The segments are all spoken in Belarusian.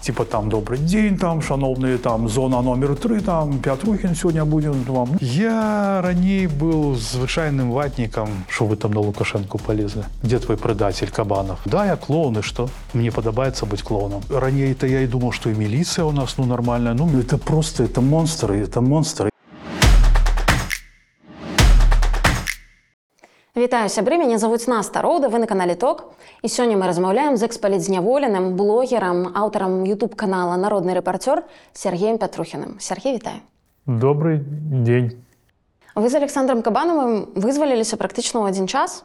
Типа там добрый день, там шановные, там зона номер 3, там Пятрухин сегодня будет вам. Я раней был звычайным ватником, что вы там на Лукашенко полезли. Где твой предатель Кабанов? Да, я клоун, и что? Мне подобается быть клоуном. Ранее-то я и думал, что и милиция у нас, ну, нормальная. Ну, это просто, это монстры, это монстры. Вітаю сябры, мяне завуць Наста Роўда, вы на канале Ток. І сёння мы размаўляем з экспалітзняволеным блогерам, аўтарам YouTube канала народны рэпарцёр Сергеем Пятрухіным. Сергей вітаю. Добрый день. Вы з Александром Кабанавым вызваліліся практычна ў адзін час,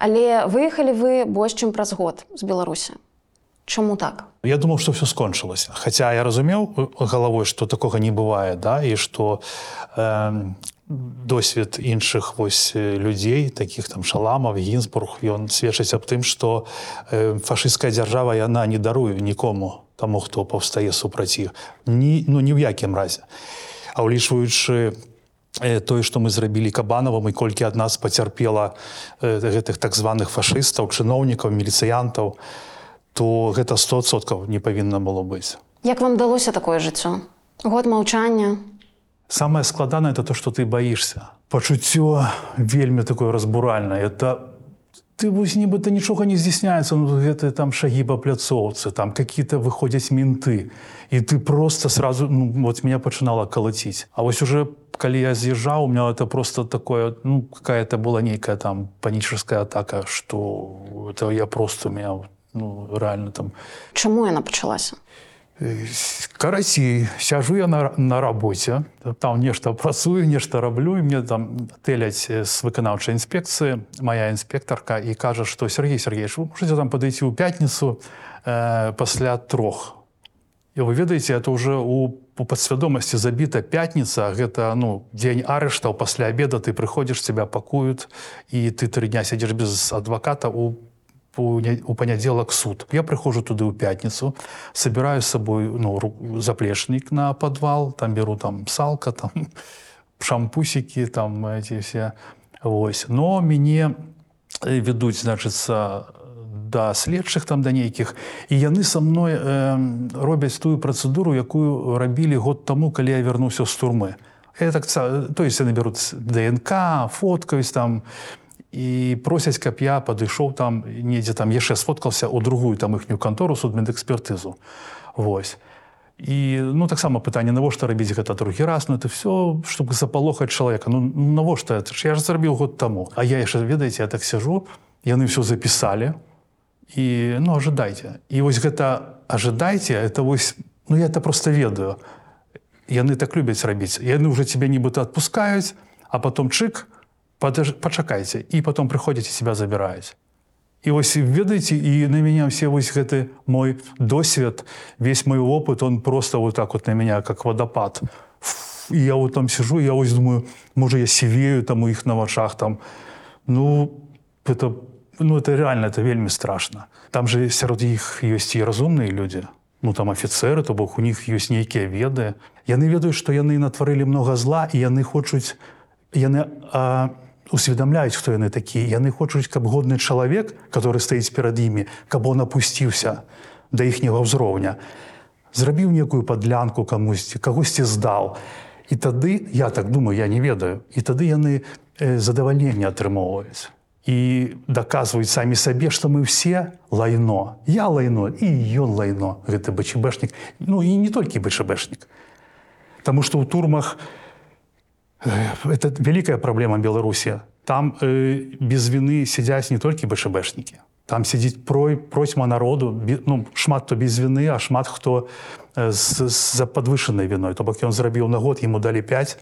але выехалі вы больш чым праз год з Беларусі. Чаму так? Я думал, что все скончилось. Хотя я разумел головой, что такого не бывает, да, и что э, досвід іншых вось людзей таких там шаламаў гінзбург ён сведчыць аб тым што фашысцкая дзяржава яна не даруе нікому таму хто паўстае супраць іх. Ні ну ні ў якім разе. А ўлічваючы тое што мы зрабілі кабанавым і колькі ад нас пацярпела гэтых так званых фашыстаў чыноўнікаў міліцыянтаў то гэта стосоткаў не павінна было быць. Як вам далося такое жыццё? Год маўчання Самое складанае это то, што ты баішся. Пачуццё вельмі такое разбуральнае. Это ты вось нібыта нічога не здзяйсняецца, ну, гэты там шагі па пляцоўцы, там какие-то выходзяць менты. І ты просто сразу ну, вот меня пачынала калаціць. А вось уже калі я з'язджаў, у меня это просто такое ну, какая-то была нейкая там панічарская атака, што это я просто меня ну, реально там. Чаму яна пачалася? Карацей сяжу я на, на рабоце там нешта працую нешта раблю і мне там тэляць з выканаўчай інспекцыі моя інспектарка і кажа што Сергей Сергеевич вы можете там падыйці ў пятніцу э, пасля трох і вы ведаеце это уже у по падсвядомасці забіта пятніца гэта ну дзень арыштаў пасля обеда ты прыходзіш тебя пакуют і ты тры дня сядзеш без адваката у у панядзелак суд. Я прыхожу туды ў пятніцу, собираю з сабой ну, заплечнік на подвал, там беру там салка, там шампусікі, там эти все Вось. Но мяне ведуць значыцца да следчых там да нейкіх і яны са мной э, робяць тую працэдуру, якую рабілі год таму, калі я вярнуўся з турмы. Я так, то есть яны бяруць ДНК, фоткаюсь там, і просяць каб я падышоў там недзе там яшчэ сфоткался у другую там іхнюю кантору судмедэкспертызу. Вось. І ну таксама пытанне навошта рабіць гэта другі раз? Ну это все чтобы запалохаць чалавека. Ну навошта? Это ж я ж зрабіў год таму. А я яшчэ ведаеце я так сяжу яны все запісалі. І ну ожидайте. І вось гэта ожидайте это вось ну я это просто ведаю. Яны так любяць рабіць. Яны уже тебе нібыта отпускаюць а потом чык подож... пачакайце і потом прыходзіць себя забіраюць і вось ведаеце і на меня все вось гэты мой досвед весь мой опыт он просто вот так вот на меня как водопад. І я вот там сижу я ось думаю можа я сівею там у іх на вачах там. Ну это ну это реально это вельмі страшно. Там же сярод іх ёсць і разумныя люди. Ну там офіцеры то бок у них ёсць нейкія веды. Яны ведаюць што яны натварылі много зла і яны хочуць яны а, усведамляюць хто яны такі яны хочуць каб годны чалавек который стаіць перад імі каб он опусціўся да іхняга ўзроўня зрабіў некую падлянку камусьці кагосьці здал і тады я так думаю я не ведаю і тады яны задавальненне атрымоўваюць. І даказваюць самі сабе што мы все лайно. Я лайно і ён лайно гэты бчбэшнік ну і не толькі бчбэшнік Таму што ў турмах у это вялікая праблема беларусі там э, без вины сядзяць не толькі бшбэшнікі там сядзіць прой процьма народу ну, шмат хто без вины а шмат хто з-за подвышанай віной то бок ён зрабіў на год ему далі 5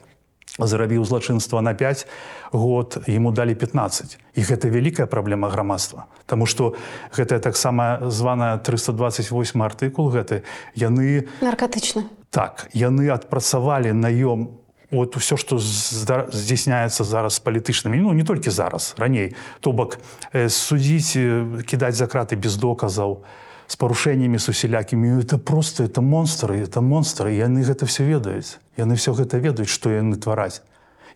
зарабіў злачынства на 5 год ему далі 15 і гэта вялікая праблема грамадства. Таму что гэтая таксама званая 328 артыкул гэты яны наркатычна так яны адпрацавалі наём у вот все что здзяйсняецца зараз палітычнымі ну не толькі зараз раней то бок э, судзіць э, кідаць за краты без доказаў с парушэннямі сусялякімі это просто это монстры это монстры яны гэта все ведаюць яны все гэта ведаюць што яны твараць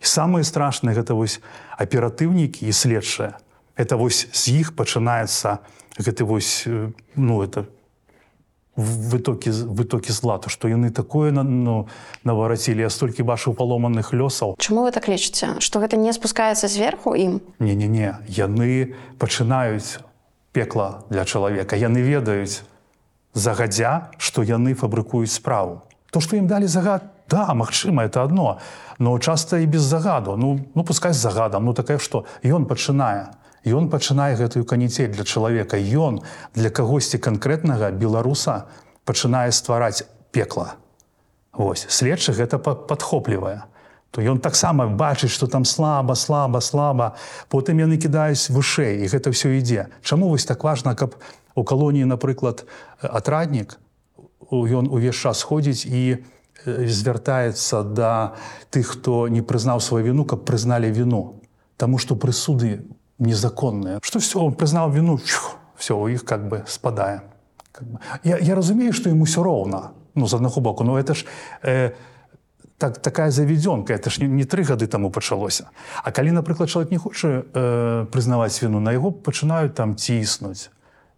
і самые страшныя гэта вось аператыўнікі і следчыя это вось з іх пачынаецца гэты вось э, ну это в вытокі з- вытокі злату што яны такое на- ну, наварацілі я столькі бачыў паломаных лёсаў Чаму вы так лічыце, што гэта не спускаецца зверху ім? не не не яны пачынаюць пекла для чалавека. Яны ведаюць загадзя што яны фабрыкуюць справу. То што ім далі загад да магчыма это одно но часта і без загаду. Ну ну пускай з загадам ну такая што ён пачынае ён пачынае гэтую каніцель для чалавека. Ён для кагосьці канкрэтнага беларуса пачынае ствараць пекла. Вось следчы гэта па- падхоплівае. То ён таксама бачыць што там слаба слаба слаба. Потым яны кідаюць вышэй і гэта ўсё ідзе. Чаму вось так важна каб у калоніі напрыклад атраднік ён увесь час ходзіць і звяртаецца да тых хто не прызнаў сваю віну каб прызналі віну. Таму што прысуды незаконныя што все он прызнаў віну все у іх как бы спадае Как бы. Я, я разумею, што ім усё роўна ну з аднаго боку но это ж э, так, такая заведёнка это ж не, не тры гады таму пачалося А калі напрыклад чалавек не хоча э, прызнаваць віну на яго пачынаюць там ціснуць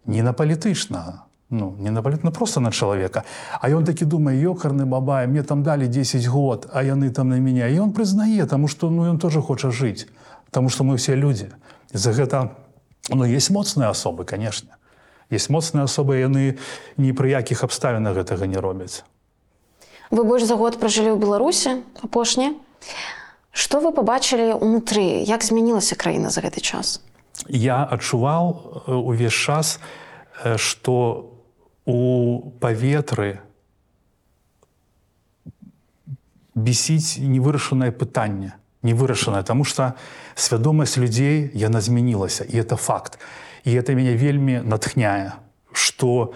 не на палітычнага ну не на палітна просто на чалавека А ён такі думае ёкарны бабай мне там далі 10 год а яны там на мяне і ён прызнае таму што ну ён тоже хоча жыць Таму што мы все людзі за гэта ну есть моцныя асобы конечно есть моцныя асобы яны ні пры якіх абставінах гэтага не робяць Вы больш за год пражылі ў Беларусі апошні. Што вы пабачылі ўнутры, як змянілася краіна за гэты час? я адчуваў э, увесь час э, што у паветры бесіць невырашанае пытанне невырашанае тому что свядомасць людзей яна змянілася і это факт. І это мяне вельмі натхняе что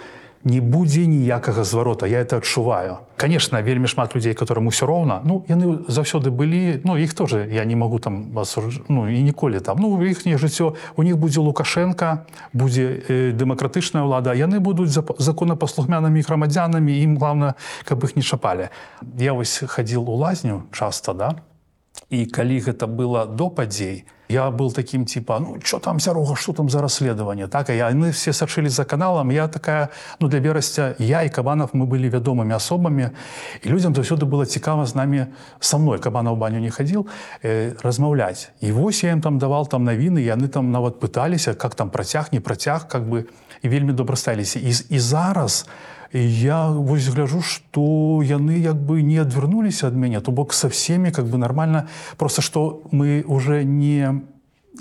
не будзе ніякага зварота я это адчуваю. Конечно вельмі шмат людзей которым усё роўна ну яны заўсёды былі ну іх тоже я не могу там асуж... ну і ніколі там. Ну іхняе жыццё у них будзе лукашенко будзе э, дэмакратычная ўлада яны будуць зап- законапаслухмянымі грамадзянамі ім главное каб іх не чапалі. Я вось хадзіл у лазню часто да і калі гэта было до падзей я был таким типа ну что там сярога что там за расследаванне так а яны все сачылі за каналам я такая ну для верасця я і кабанов мы былі вядомымі асобамі і людям заўсёды было цікава з намі со мной кабана ў баню не хадзіл э, размаўляць і вось я им там давал там навіны яны там нават пыталіся как там працяг не працяг как бы і вельмі добра сталіся і, і зараз я вось гляжу что яны як бы не адвярнуліся ад мяне то бок со всеми как бы нормально просто что мы уже не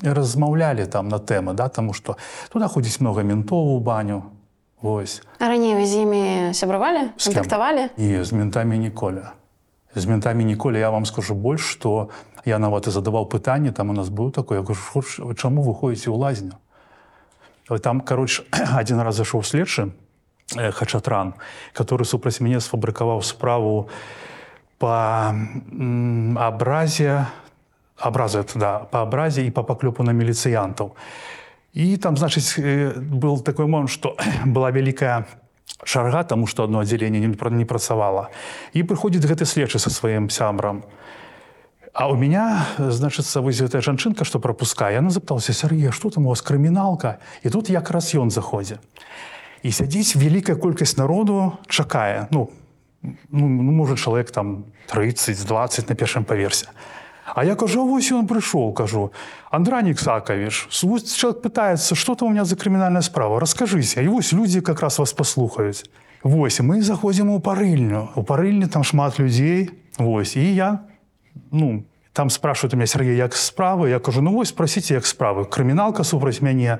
размаўлялі там на тэмы да тому что туда ходзіць много ментов у баню Вось. А раней вы з імі сябравалі, кантактавалі? і з ментамі ніколя. З ментамі ніколі я вам скажу больш что я нават і задаваў пытанне там у нас быў такой я кажу «Хоч- вы чаму вы ходзіце ў лазню? Там короче один раз зашоў следчы хачатран который супраць мяне сфабрыкаваў справу по абразе абраза это да по абразе і по паклёпу на міліцыянтаў і там значыць э, был такой момент что была вялікая чарга тому что одно аддзяленне не пра- не працавала і прыходзіць гэты следчы со сваім сябрам а у меня значыцца вось гэтая жанчынка что пропускае она запыталася Сергея что там у вас крыміналка і тут якраз ён заходзе і сядзіць вялікая колькасць народу чакае. Ну ну, ну можа чалавек там 30-20 на першым паверсе. А я кажу «А вось ён прыйшоў кажу. Андранік Сакавіш чалавек пытаецца что там у меня за крымінальная справа? Раскажыся і вось людзі как раз вас паслухаюць. Вось мы заходзім у парыльню. У парыльні там шмат людзей. Вось і я ну там спрашивают у меня Сергей як справы? Я кажу ну вось спросите як справы? Крыміналка супраць мяне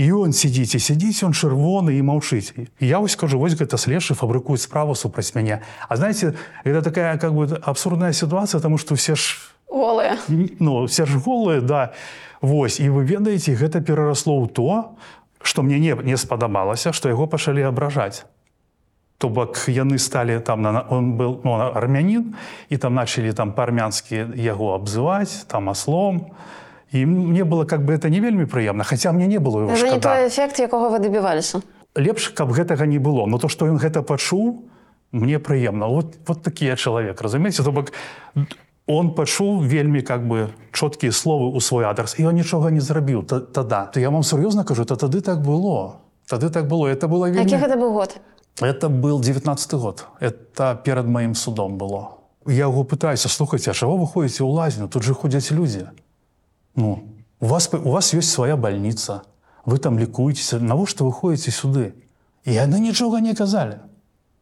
і он сидзіць і сядзіць он чырвоны і маўчыць і я вось кажу вось гэта следчы фабрыкуюць справу супраць мяне А знаете это такая как бы абсурдная ситуация потому что все ж Голыя. ну все ж голые да. Вось. І вы ведаеце гэта перарасло ў то что мне не, не спадабалася что яго пачалі абражаць. То бок яны сталі там на он был ну, армянин і там начали там па-армянскі яго абзываць там аслом. і мне было как бы это не вельмі прыемна хаця мне не было не той эфект, якога вы дабіваліся. лепш каб гэтага не было но то что ён гэта пачуў мне прыемна вот вот такі я чалавек разумееце то бок он пачуў вельмі как бы чоткія словы ў свой адрас і он нічога не зрабіў та- тада то я вам сур'ёзна кажу то тады так было тады так было это было вельмі гэта быў год? Это был 19 год. Это перед моим судом было. Я его пытаюсь, слухайте, а чего вы ходите у лазню? Тут же ходят люди. Ну, у вас, у вас есть своя больница, вы там лікуєтеся, навошта ви ходите сюди? І вони нічого не казали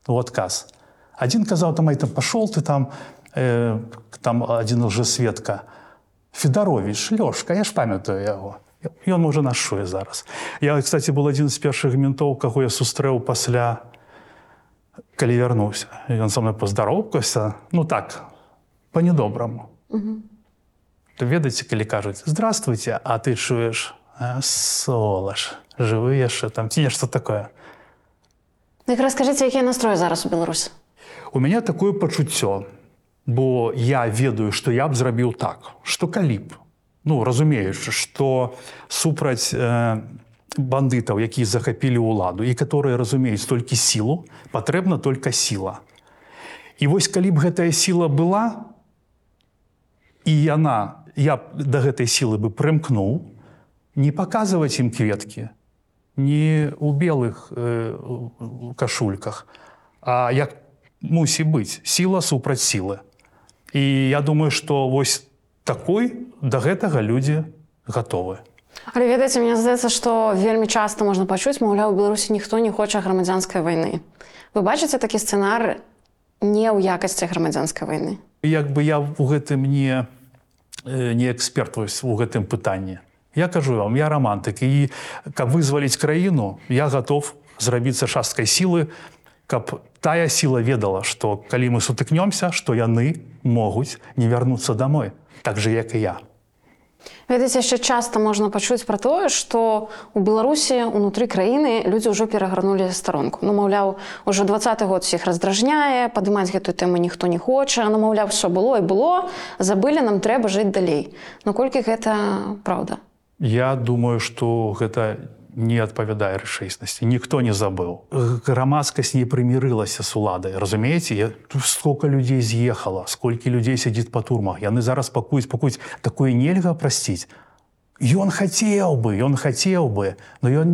у отказ. Один казав, там, там пошел ты там, э, там один уже свідка, Федорович, Льошка, я ж пам'ятаю його. І він може нашує зараз. Я, кстати, був один з перших ментов, кого я зустрів після, коли вернувся. І він со мною поздоровкався. Ну так, по-недоброму. Угу. Ведаеце, калі кажуць здравствуйте, а ты чуеш солаш, жывы яшчэ там ці нешта такое. Дык раскажыце, якія настроі зараз у Беларусі? У мяне такое пачуццё, бо я ведаю, што я б зрабіў так, што калі б, ну разумеючы, што супраць э, бандытаў, якія захапілі ўладу і которые разумеюць толькі сілу, патрэбна только сіла. І вось калі б гэтая сіла была, і яна я да гэтай сілы бы прымкнуў, не паказваць ім кветкі, не ў белых э, кашульках, а як мусі быць сіла супраць сілы. І я думаю, што вось такой да гэтага людзі гатовы. Але ведаеце, мне здаецца, што вельмі часта можна пачуць, маўляў, у Беларусі ніхто не хоча грамадзянскай вайны. Вы бачыце такі сцэнар не ў якасці грамадзянскай вайны. Як бы я ў гэтым не, не эксперт у гэтым пытанні. Я кажу вам, я романтык і каб вызваліць краіну, я готов зрабіцца часткай сілы, каб тая сіла ведала, што калі мы сутыкнёмся, што яны могуць не вярнуцца домой, так же як і я. Ведаеце, яшчэ часта можна пачуць пра тое, што у Беларусі унутры краіны людзі ўжо перагарнулі старонку. Ну маўляў, ужо двадцаты год усіх раздражняе, падымаць гэтую тэму ніхто не хоча, ну маўляў, все было і было, забылі нам трэба жыць далей. Ну колькі гэта праўда? Я думаю, што гэта не адпавядае рэчаіснасці. Ніхто не забыў. Грамадскасць не прымірылася з уладай. разумееце, сколько людзей з'ехала, сколькі людзей сядзіць па турмах. Яны зараз пакуюць пакуць такое нельга прасціць. Ён хацеў бы, ён хацеў бы, но ён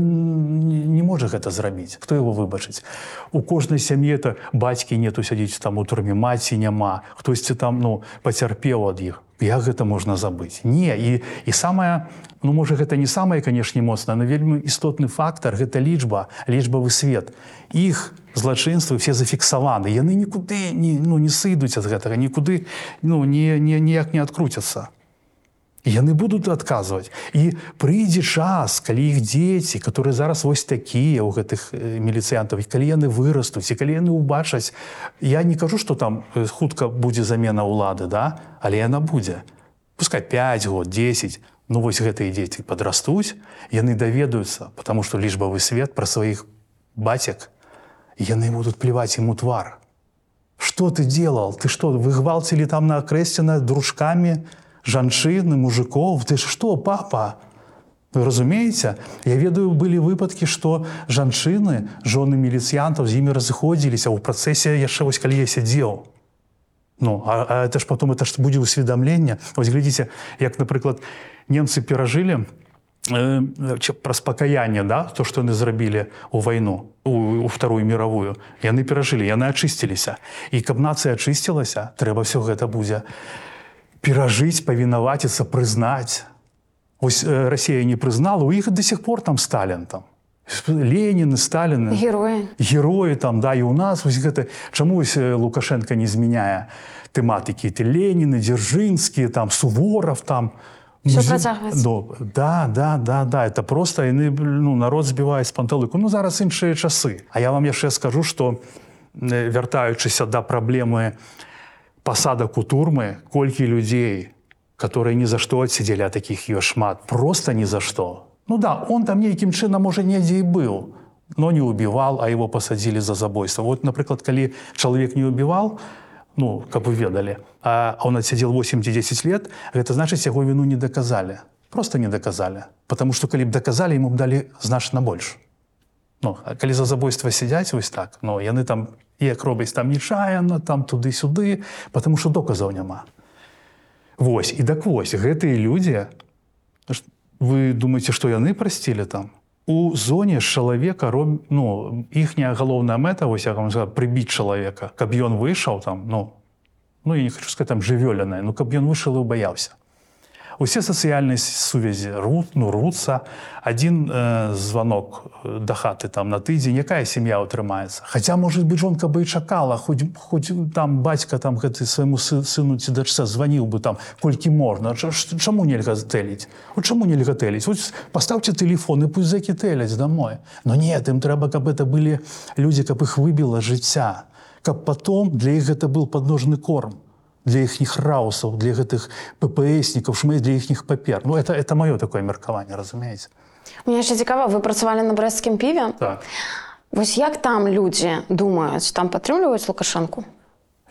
не можа гэта зрабіць. Хто его выбачыць? У кожнай сям'і это бацькі нету сядзіць там у турме маці няма, хтосьці там ну, пацярпеў ад іх. Як гэта можна забыць? Не і, і самае, ну можа гэта не самае, канешне, моцна, но вельмі істотны фактар гэта лічба, лічбавы свет. Іх злачынствы все зафіксаваны. Яны нікуды не, ну, не сыдуць ад гэтага, нікуды ну, не, не, ніяк не адкруцяцца. Яны будуць адказваць. І прыйдзе час, калі іх дзеці, которые зараз вось такія ў гэтых міліцыянтаў, калі яны вырастуць і калі яны ўбачаць, я не кажу, што там хутка будзе замена ўлады, да? але яна будзе. Пускай 5 год, 10, ну вось гэтыя дзеці падрастуць, яны даведаюцца, потому што лічбавы свет пра сваіх бацяк, яны будуць плеваць ім у твар. Что ты делал? Ты что, выгвалцілі там на акрэсціна дружкамі, жанчыны мужикоў ты ж что папа? Вы разумееце? Я ведаю былі выпадкі што жанчыны жоны міліцыянтаў з імі разыходзіліся. Ў працэсе яшчэ вось калі я сядзеў. Ну а, а это ж потом это ж будзе ўсведамленне. Ось глядзіце як напрыклад немцы перажылі э, праз пакаянне да то што яны зрабілі у вайну у, у вторую мировую яны перажылі яны ачысціліся. І каб нацыя ачысцілася трэба все гэта будзе перажыць павінаваціцца прызнаць ось э, Росія не прызнала у іх до сих пор там сталін там. Леніны сталіны героі героі там да і у нас. Вось гэта чаму ось лукашенко не змяняе тэматыкі ты Леніны дзяржынскія там суворов там. Ну, да да да да. Это просто яны ну народ збівае з панталыку ну зараз іншыя часы А я вам яшчэ скажу что вяртаючыся да праблемы пасадак у турмы колькі людзей которые ні за што адсидзелі а таких ее шмат просто ні за што ну да он там нейкім чынам можа недзе і быў но не убівал а его пасадзілі за забойство. Вот напрыклад калі чалавек не убівал ну каб вы ведалі а он адсядзел 8-10 лет гэта значыць яго віну не даказалі просто не даказалі потому что калі б даказалі ему б далі значна больш Ну, калі за забойства сядзяць вось так но яны там як робяць там нечаяна там туды-сюды потому что доказаў няма Вось і так вось гэтыя людзі вы думаете што яны прасцілі там? У зоне чалавека роб... ну, іхняя галоўная мэта вось як вам сказал, прыбіць чалавека каб ён выйшаў там ну ну я не хочу сказать там жывёляная ну каб ён выйшаў і баяўся усе сацыяльныя сувязі рут ну рвуцца один э, звонок э, да хаты там на тыдзень. Якая сям'я ўтрымаецца Хаця может быть жонка бы і чакала хоць хоць там бацька там гэты свайму сы, сыну ці дачца званіў бы там колькі можна. Чаму нельга тэліць? У чаму нельга тэліць? Вот поставьте телефон і пусть зэкі тэляць домой но нет ім трэба каб это былі людзі каб іх выбіла жыцця. Каб потом для іх гэта был подножны корм для іхніх раусаў для гэтых ППСнікаў шмэ для іхніх папер. Ну это это маё такое меркаванне разумееце Мне яшчэ цікава, вы працавалі на брэсцкім піве. так. Вось як там людзі думаюць, там падтрымліваюць лукашэнку?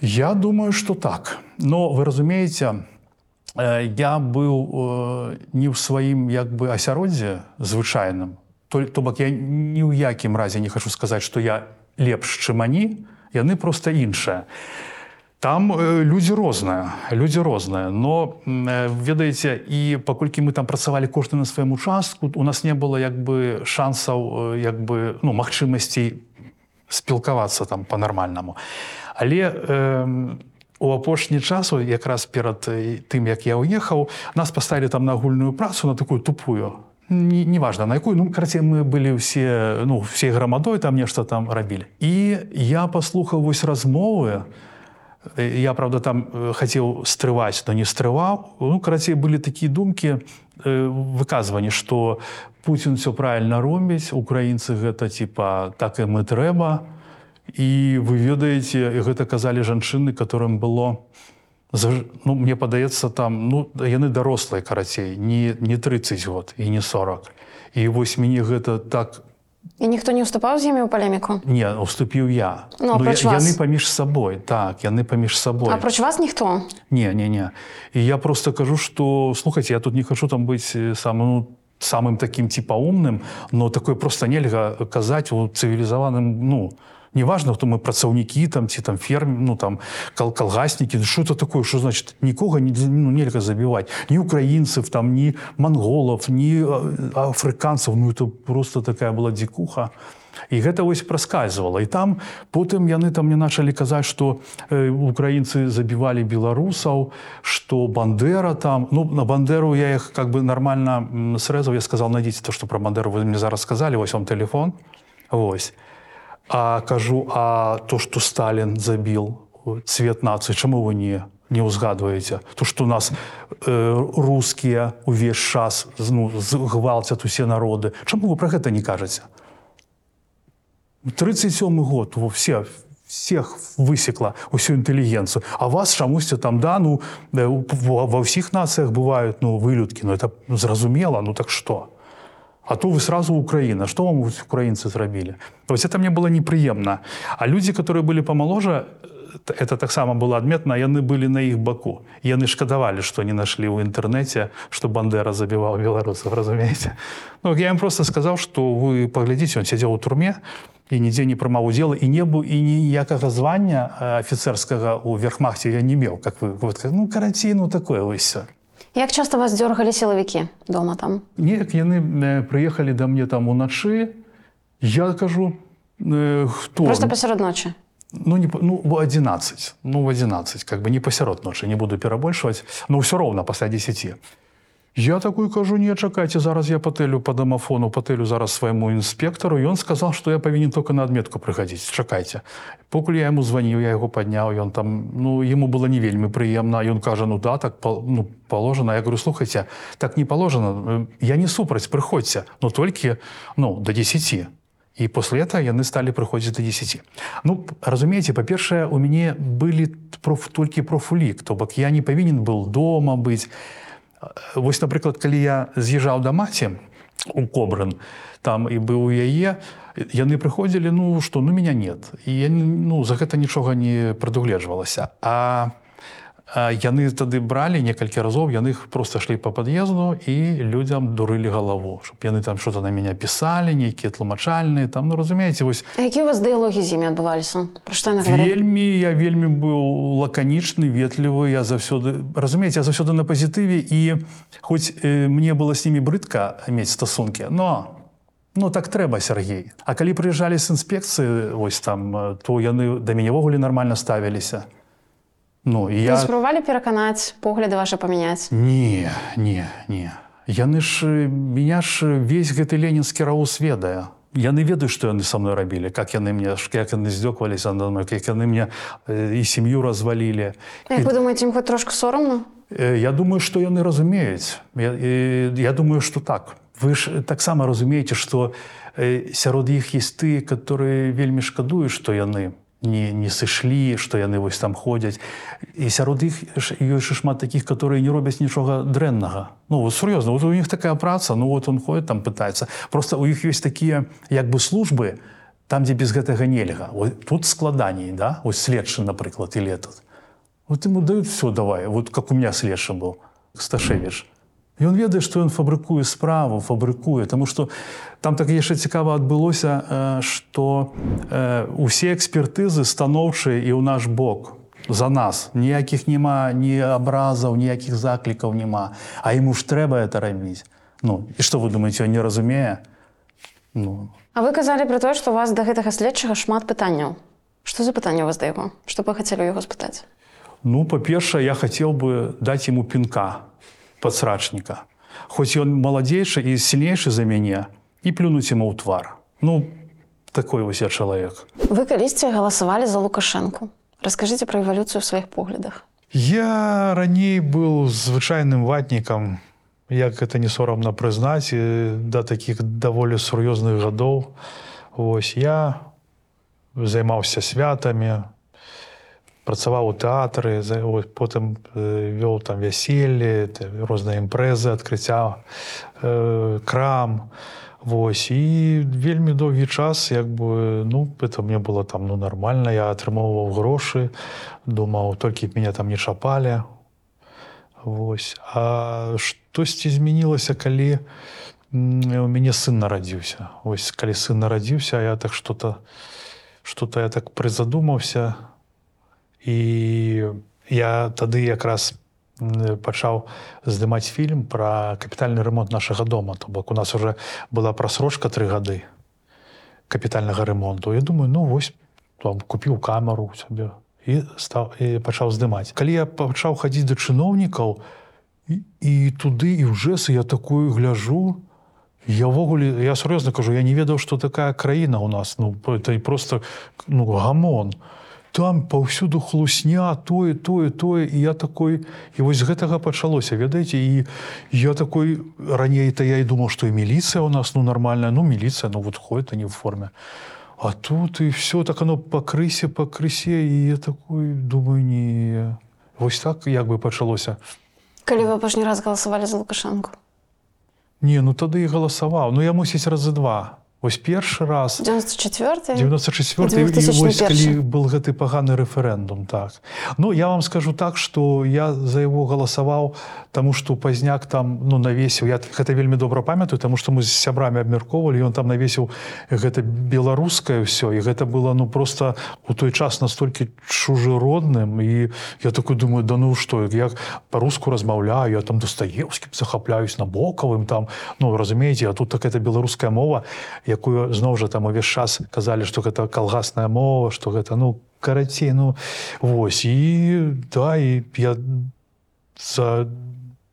Я думаю что так. Но вы разумееце э, я быў э, не ў сваім як бы асяроддзе звычайным. То, то бок я ні ў якім разе не хочу сказаць что я лепш чым ані. Яны просто іншыя там э, людзі розныя людзі розныя но э, ведаеце і паколькі мы там працавалі кожны на сваім участку у нас не было як бы шансаў э, як бы ну магчымасцей спілкавацца там по-нармальнаму але э, у апошні часу якраз перад тым як я ўехаў нас паставілі там на агульную працу на такую тупую. Не- неважно на якую ну карацей мы былі ўсе ну все грамадой там нешта там рабілі. І я паслухаў вось размовы Э, я правда там э, хацеў стрываць но не стрываў ну карацей былі такія думкі э, выказванні что Путін все правильно робіць украінцы гэта типа так і мы трэба і вы ведаеце гэта казалі жанчыны которым было ну мне падаецца там ну яны дарослыя карацей не не 30 год і не 40 і вось мяне гэта так І ніхто не ўступаў з імі ў палеміку. не уступіў я Ну, апроч я, вас. яны паміж сабой так яны паміж сабой Апроч вас ніхто. Не, не, не. И я просто кажу, что, слухайте, я тут не хочу там быть э, самым, ну, самым таким типа умным, но такое просто нельга казать у цивилизованным, ну, неважно, кто мы працаўнікі там ці там ферм ну там кал калгаснікі что это такое что значит? Нікога не ну, нельга забіваць ні украінцев там ні монголов ні а, афрыканцаў ну это просто такая была дзікуха і гэта вось праскальзывала і там потым яны там мне начали казаць что э, украінцы забівалі беларусаў что бандера там. Ну на бандеру я их как бы нормально срэзаў я сказал найдите то что про бандеру вы мне зараз сказали. Вось вам телефон. Вось а кажу а то что сталин забіл цвет нацыі чаму вы не не ўзгадваеце то что у нас э, рускія увесь час ну, гвалцят усе народы. Чаму вы про гэта не кажаце 37 год во все всех высекла усю інтэлігенцыю а вас чамусьці там да ну э, у- ва ўсіх нацыях бывают ну вылюдкі но это зразумела ну так что а то вы сразу Украина. Что вам украинцы зрабілі вось это мне было непрыемна а люди которые были помоложе э, это таксама было адметна яны былі на іх баку яны шкадавалі что не нашли ў інтэрнэце что бандера забіваў беларусаў разумееце ну я им просто сказал что вы паглядзіце он сядзеў у турме і нідзе не прымаў удзела і не быў і ніякага звання э, афіцэрскага у верхмахце я не меў как вы вот, ну карацей ну такое вось Як часта вас дзёргалі сілавікі дома там? Неяк яны прыехалі да мне там уначы я кажу э, хто? Просто пасярод ночы. ну не ну в 11 ну в 11 как бы не пасярод ночы не буду перабольшваць но ўсё роўна пасля 10 я такой кажу не чакайце зараз я патэлю по дамафону патэлю зараз свайму інспектару ён сказал что я павінен только на адметку прыхадзіць чакайце покуль я ему званіў я яго падняў ён там ну ему было не вельмі прыемна ён кажа ну да так ну положено я говорю слухайте так не положено. Я не супраць прыходзьце но толькі ну до 10 і после этого яны сталі прыходзіць до 10 ну разумееце па-першае у мяне былі проф толькі профулік то бок я не павінен был дома быць вось напрыклад калі я з'язджаў да маці у кобрын там і быў у яе яны прыходзілі ну что ну меня нет. І я ну за гэта нічога не прадугледжвалася. А яны тады бралі некалькі разоў яны іх просто шлі по пад'езду і людзям дурылі галаву чтоб яны там что-то на мяне пісалі нейкія тлумачальныя там ну разумееце вось А які у вас дыялогі з імі адбываліся? Вельмі я вельмі быў лаканічны ветлівы я заўсёды разумееце я заўсёды на пазітыве і хоць э, мне было з німі брыдка мець стасункі но Ну так трэба Сергей. А калі прыязджалі з інспекцыі ось там то яны да мяне ўвогуле нармальна ставіліся Ну і Я... спрабавалі пераканаць погляды ваши памяняць не не не яны ж меня ж весь гэты ленінскі раус ведае. Яны ведаюць што яны са мной рабілі как яны мне як яны здзёкваліся над мной як яны мне і сям'ю развалілі. Як вы думаеце ім хоць трошку сорамна Я думаю, што яны разумеюць. Я, я думаю, што так. Вы ж таксама разумееце, што э, сярод іх ёсць тыя, которые вельмі шкадуюць, што яны не, не сышлі, што яны вось там ходзяць. І сярод іх ёсць шмат такіх, которые не робяць нічога дрэннага. Ну вот, сур'ёзна, вот у них такая праца, ну вот он ходит там пытаецца. Просто у іх ёсць такія як бы службы, там, дзе без гэтага нельга. Вот, тут складаней, да? Ось следчы, напрыклад, или этот. Вот ему дают все, давай. Вот как у меня следшы был, Сташевич. І ён ведае, што ён фабрыкуе справу, фабрыкуе, Таму што там так яшчэ цікава адбылося, што усе экспертызы станоўчыя і ў наш бок за нас. Ніякіх няма ні абразаў, ніякіх заклікаў няма. А яму ж трэба это рабіць. Ну, і што вы думаеце, ён не разумее? Ну, А вы казалі пра тое што у вас да гэтага следчага шмат пытанняў Што за пытанне у вас да яго што бы хацелі яго спытаць Ну, па-першае, я хацеў бы даць яму пінка падсрачніка. Хоць ён маладзейшы і сильнейшы за мяне і плюнуць яму ў твар. Ну, такой вось я чалавек. Вы калісьці галасавалі за лукашэнку Раскажыце пра эвалюцыю ў сваіх поглядах Я раней быў звычайным ватнікам, як гэта не сорамна прызнаць і да такіх даволі сур'ёзных гадоў. Вось я займаўся святамі, працаваў у тэатры, ось потым э, вёў там вяселле, розныя імпрэзы, адкрыцця э, крам. Вось і вельмі доўгі час як бы ну это мне было там ну нормально я атрымоўваў грошы думаў толькі мяне там не чапалі Вось А штосьці змянілася калі у мяне сын нарадзіўся Вось калі сын нарадзіўся я так что-то что-то я так прызадумаўся і я тады якраз пачаў здымаць фільм пра капітальны ремонт нашага дома. То бок у нас уже была прасрочка тры гады капітальнага ремонту я думаю ну вось там купіў камеру у сябе і стаў і пачаў здымаць. Калі я пачаў хадзіць да чыноўнікаў і, і туды і ў жэсы я такую гляжу я ўвогуле я сур'ёзна кажу я не ведаў што такая краіна у нас. Ну это і просто ну гамон там паўсюду хлусня тое тое тое. І я такой і вось гэтага пачалося ведаеце? І я такой раней то я і думаў што і міліцыя у нас ну нармальная. Ну міліцыя ну вот ходит они в форме. А тут і все так оно пакрысе пакрысе і я такой думаю не вось так як бы пачалося. Калі вы апошні раз галасавалі за лукашэнку. Не ну тады і галасаваў. Ну я мусіць разы два Вось першы раз. 94 94 І 2001. вось калі был гэты паганы рэферэндум так. Ну я вам скажу так что я за его галасаваў тому что пазняк там ну навесіў я гэта вельмі добра памятаю тому что мы з сябрамі абмяркоўвалі ён там навесіў гэта беларускае ўсё і гэта было ну просто у той час настолькі чужыродным і я такой думаю да ну что як по-руску размаўляю я там дастаеўскім захапляюсь набокавым там ну разумееце а тут так это беларуская мова якую зноў жа там увесь час казалі што гэта калгасная мова што гэта ну карацей ну вось. І да і я за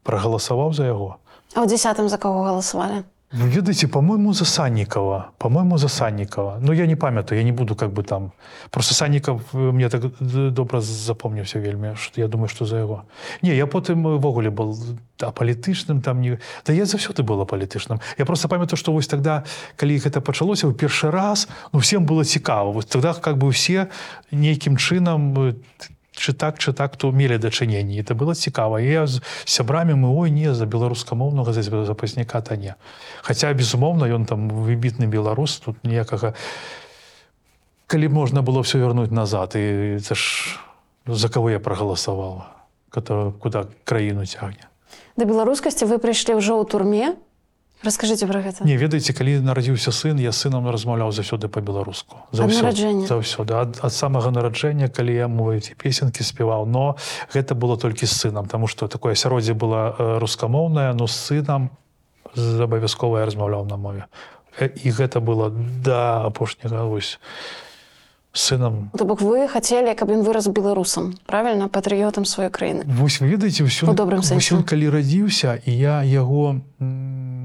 прагаласаваў за яго. А ў дзясятым за каго галасавалі Ну, ведаеце по-моему за саннікова по-моему за саннікова Ну я не памятаю я не буду как бы там. Просто санніков э, мне так д- добра запомніўся вельмі што я думаю что за яго не я потым увогуле был апалітычным там не да я заўсёды было палітычным я просто памятаю что вось тогда калі гэта пачалося ў першы раз ну всем было цікава вось тогда как бы все нейкім чынам э, чы так чы так то мелі дачыненні. Это было цікава я з сябрамі мы ой не за беларускамоўнага за запасніка та не Хаця безумоўна ён там выбітны беларус тут ніякага. Калі можна было все вярнуць назад і це ж ну, за кого я прагаласаваў который куда краіну цягне. Да беларускасці вы прыйшлі ўжо ў турме Раскажыце пра гэта не ведаеце калі нарадзіўся сын я сынам размаўляў заўсёды па-беларуску. Ад нараджэння? заўсёды ад, ад самага нараджэння калі я мовіць песенкі спяваў. Но гэта было толькі з сынам тому что такое асяроддзе было э, рускамоўнае но з сынам абавязкова я размаўляў на мове. Э, І гэта было да апошняга вось сынам. То бок вы хацелі, каб ён вырас беларусам, правільна патрыётам сваёй краіны. Вось вы ведаеце ўсё добрым сэнсе. калі радзіўся і я яго м,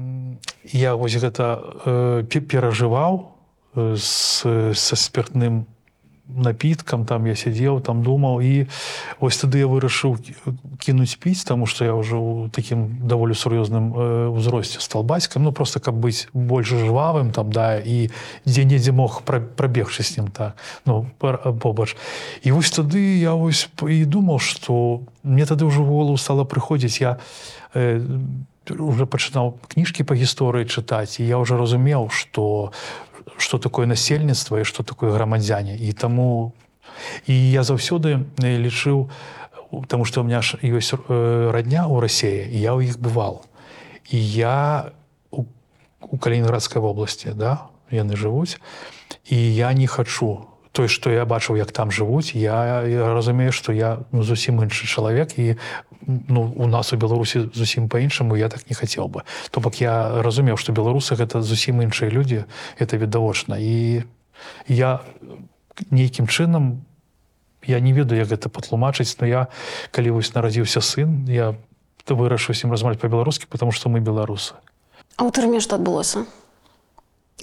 я вось гэта э, пе- перажываў э, з, са спиртным напіткам там я сидзеў там думаў і ось тады я вырашыў кі- кінуць піць тому что я ўжо ў такім даволі сур'ёзным э, узросце стал бацькам ну просто каб быць больш жвавым там да і дзе-недзе мог пра- прабегчы з ним так ну побач. І вось тады я вось і думаў что мне тады ўжо в голову стала прыходзіць я э, уже пачынаў кніжкі па гісторыі чытаць і я уже разумеў что что такое насельніцтва і что такое грамадзяне і таму і я заўсёды э, лічыў потому что у меня ж ёсць э, радня ў рассеі я ў іх бывал. І я у, у калінінградскай вобласці да яны жывуць і я не хачу той што я бачыў як там жывуць я, я разумею што я ну, зусім іншы чалавек і ну, у нас у беларусі зусім по-іншаму я так не хацеў бы. То бок я разумеў што беларусы гэта зусім іншыя людзі это відавочна. І я нейкім чынам я не ведаю як гэта патлумачыць но я калі вось нарадзіўся сын я вырашыў ім размовляць па-беларускі потому что мы беларусы. А ў турме што адбылося?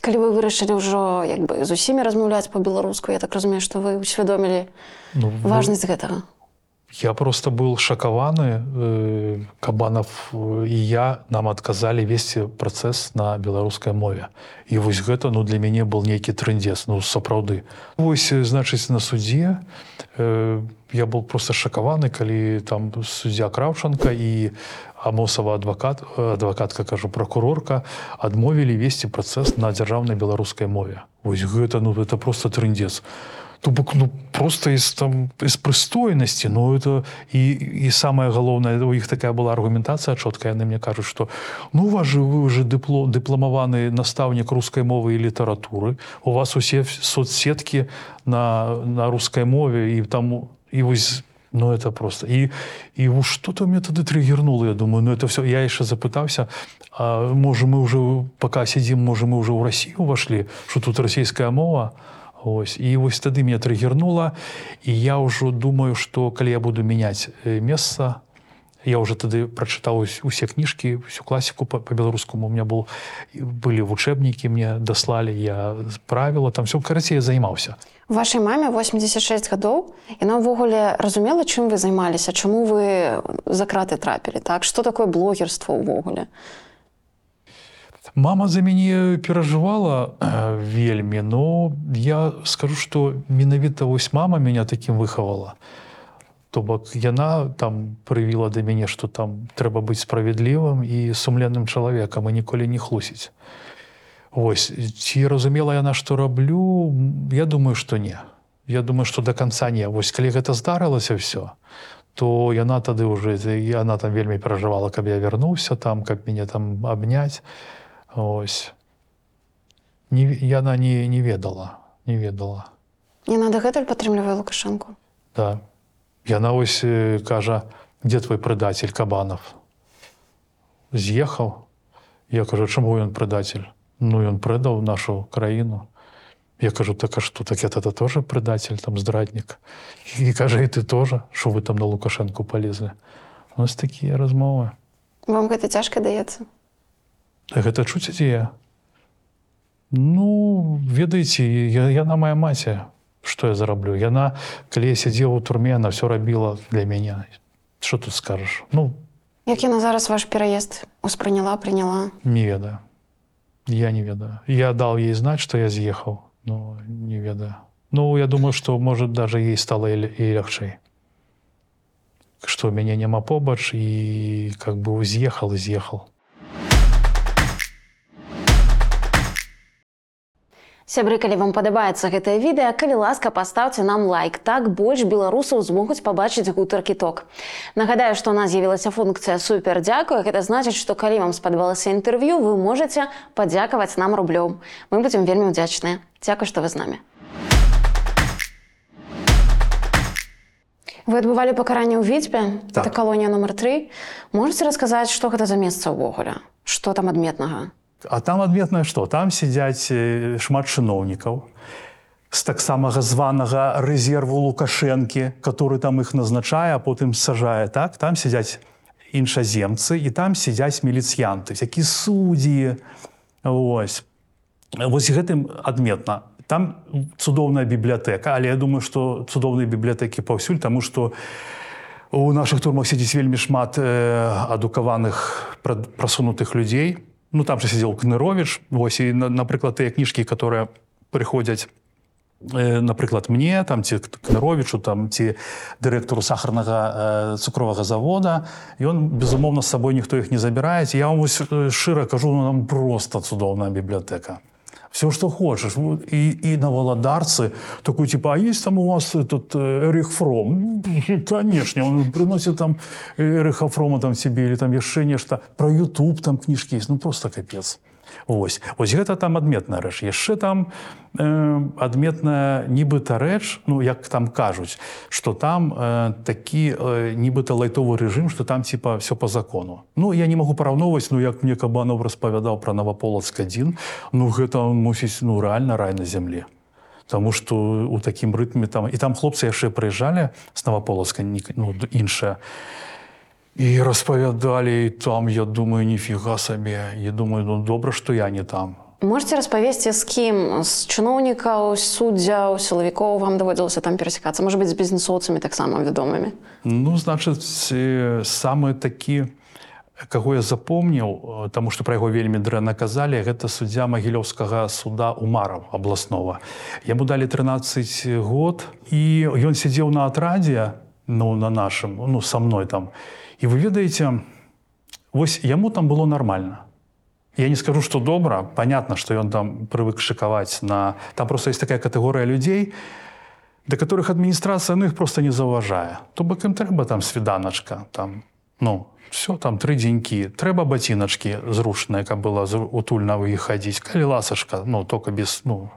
Калі вы вырашылі ўжо як бы з усімі размаўляць па-беларуску, я так разумею, што вы ўсвядомілі ну, вы- важнасць гэтага. Я просто был шокаваны э, кабанов э, і я нам адказалі весці працэс на беларускай мове і вось гэта ну для мяне был нейкі трындзец ну сапраўды Вось э, значыць на суддзе э, я был просто шакаваны калі там суддзя краўчанка і амосава адвакат э, адвакатка кажу прокурорка адмовілі весці працэс на дзяржаўнай беларускай мове. Вось гэта ну это просто трындзец То бок ну просто из там из прыстойнасці но это і і самое галоўнае у іх такая была аргументацыя чоткая яны мне кажуць что ну вас же вы уже дыпло дыпламаваны настаўнік рускай мовы і літаратуры у вас усе соцсеткі на на рускай мове і там і вось ну это просто. І і что-то мне тады триггернуло я думаю ну это все я яшчэ запытаўся а, можа мы уже пока сядзім можа мы уже ў Россию увашлі что тут расійская мова? Ось. І вось тады меня триггернула і я ўжо думаю что калі я буду мяняць э, месца я уже тады прачытаў ус- усе кніжкі всю класіку по- по-беларускаму у меня был былі вучэбнікі мне даслалі я правіла там все карацей займаўся. Вашай маме 86 гадоў. Яна ўвогуле разумела, чым вы займаліся, чаму вы за краты трапілі так? Што такое блогерство ўвогуле. Мама за мяне перажывала э, вельмі, но я скажу, што менавіта вось мама меня такім выхавала. То бок яна там прывіла да мяне, што там трэба быць справядлівым і сумленным чалавекам і ніколі не хлусіць. Вось ці разумела яна, што раблю, я думаю, што не. Я думаю, што до конца не. Вось калі гэта здарылася ўсё, то яна тады ўжо яна там вельмі перажывала, каб я вярнуўся там, каб мяне там абняць. Ось. Не, яна не, не ведала, не ведала. Яна дагэтуль падтрымлівае лукашэнку. Да. Яна ось кажа, дзе твой прыдацель кабанов? З'ехаў. Я кажу, чаму ён прыдацель? Ну ён прыдаў нашу краіну. Я кажу, так а што так я тата тоже прыдацель, там здраднік. І кажа, і ты тоже, що вы там на Лукашэнку палезлі. Ось такія размовы. Вам гэта цяжка даецца. Гэта чуць дзе я? Ну, ведаеце, я, яна моя маці, што я зараблю. Яна, калі я сядзеў у турме, она все рабіла для мяне. Што тут скажаш? Ну, Як яна зараз ваш пераезд успрыняла, прыняла. не ведаю. Я не ведаю. Я дал ей знать, что я съехал, но не ведаю. Ну, я думаю, что, может, даже ей стало и, л- и легче. Что меня нема побач, и как бы съехал и Сябры, калі вам падабаецца гэтае відэа, калі ласка пастаўце нам лайк. Так больш беларусаў змогуць пабачыць гутаркі ток. Нагадаю, што у нас з'явілася функцыя супер дзякую. Гэта значыць, што калі вам спадабалася інтэрв'ю, вы можаце падзякаваць нам рублём. Мы будзем вельмі ўдзячныя. Дзякуй, што вы з намі. Вы адбывалі пакаранне ў віцьбе, Так. это калонія нумар 3. Можаце расказаць, што гэта за месца ўвогуле? Што там адметнага? А там адметнае што там сядзяць э, шмат чыноўнікаў з таксама званага рэзерву лукашэнкі который там іх назначае а потым сажае. Так там сядзяць іншаземцы і там сядзяць міліцыянты які суддзі ось вось гэтым адметна. Там цудоўная бібліятэка але я думаю што цудоўныя бібліятэкі паўсюль таму што у наших турмах сядзіць вельмі шмат э, адукаваных пра- прасунутых людзей ну там же сидзел кнырович вось і на- напрыклад тыя кніжкі которые прыходзяць э, напрыклад мне там ці кныровичу там ці дырэктару сахарнага э, цукровага завода ён безумоўна з сабой ніхто іх не забіраюць я вам вось, э, шчыра кажу ну, нам просто цудоўная бібліятэка все что хочешь. Вот, і, і на валадарцы такой типа а есть там у вас этот эрих фром конечно он приносит там эриха фрома там себе или там яшчэ нешта про youtube там кніжкі есть. Ну просто капец Вось ось гэта там адметная рэч. Яшчэ там э, адметная нібыта рэч ну як там кажуць что там э, такі э, нібыта лайтовы рэжым что там типа все по закону. Ну я не могу параўноўваць ну як мне кабанов распавядаў про наваполацк адзін ну гэта мусіць ну рэальна рай на зямле Таму што у такім рытме там і там хлопцы яшчэ прыязджалі з наваполацка ну, іншая і распавядалі там я думаю ніфіга сабе я думаю ну добра што я не там Можете распавесці з кім з чыноўнікаў суддзяў сілавікоў вам даводзілася там перасекацца можа быть з бізнесоўцамі таксама вядомымі Ну значыць самы такі каго я запомніў таму што пра яго вельмі дрэнна казалі гэта суддзя магілёўскага суда умараў абласнова яму далі 13 год і ён сядзеў на атрадзе ну на нашым ну са мной там. і вы ведаеце вось яму там было нормально Я не скажу, что добра. Понятно, что он там привык шиковать на... Там просто есть такая категория людей, до которых администрация, ну, их просто не зауважае. То бок им трэба там свиданочка, там, ну, все, там три деньки. Трэба ботиночки зрушенные, каб зру- утульна в іх ходить. Калі ласашка, ну, только без, ну,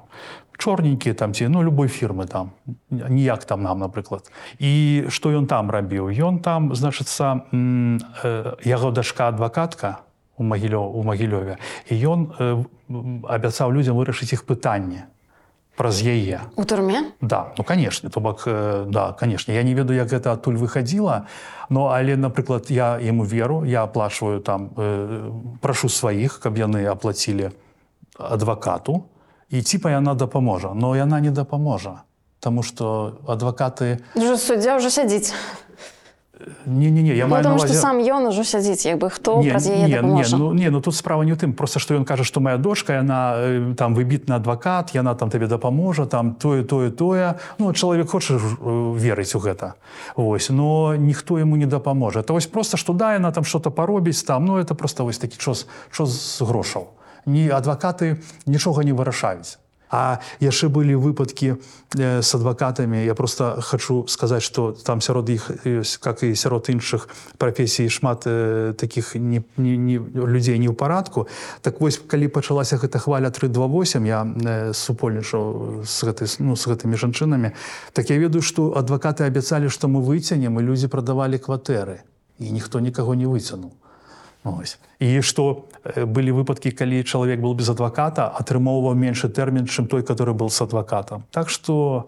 чорненькие там ці, ну, любой фирмы там. Ніяк там нам, напрыклад. І што ён там рабіў? Ён там, значыцца, яго дашка адвакатка, у магілё у магілёве і ён абяцаў людзям вырашыць іх пытанне праз яе у турме да ну конечно то бок да конечно я не ведаю як гэта адтуль выходила но але напрыклад я ему веру я аплачваю там э, прашу сваіх каб яны аплацілі адвакату і ціпа яна дапаможа но яна не дапаможа Таму что адвакаты Уже суддзя ўжо сядзіць не не не я ну, маю потому что ўвазе- сам ён ужо сядзіць як бы хто Не, праз яе не, не, дапаможа ну, не, ну тут справа не ў тым просто што ён кажа што моя дочка яна э, там выбітны адвакат яна там табе дапаможа там тое тое тое ну чалавек хоча э, верыць у гэта Вось но ніхто яму не дапаможа это вось просто што да яна там что-то паробіць там ну это просто вось такі час з грошаў ні адвакаты нічога не вырашаюць А яшчэ былі выпадкі э, з адвакатамі. Я просто хочу сказаць, што там сярод іх ёсць, как і сярод іншых прафесій шмат э, такіх не, не, не, людзей не ў парадку. Так вось калі пачалася гэта хваля 328, я э, супольнічаў з, гэтай, ну, з гэтымі жанчынамі, так я ведаю, што адвакаты абяцалі, што мы выцянем і людзі прадавалі кватэры і ніхто нікаго не выцянуў. Ось. І што былі выпадкі, калі чалавек был без адваката, атрымоўваў меншы тэрмін, чым той, который был с адвакатам. Так што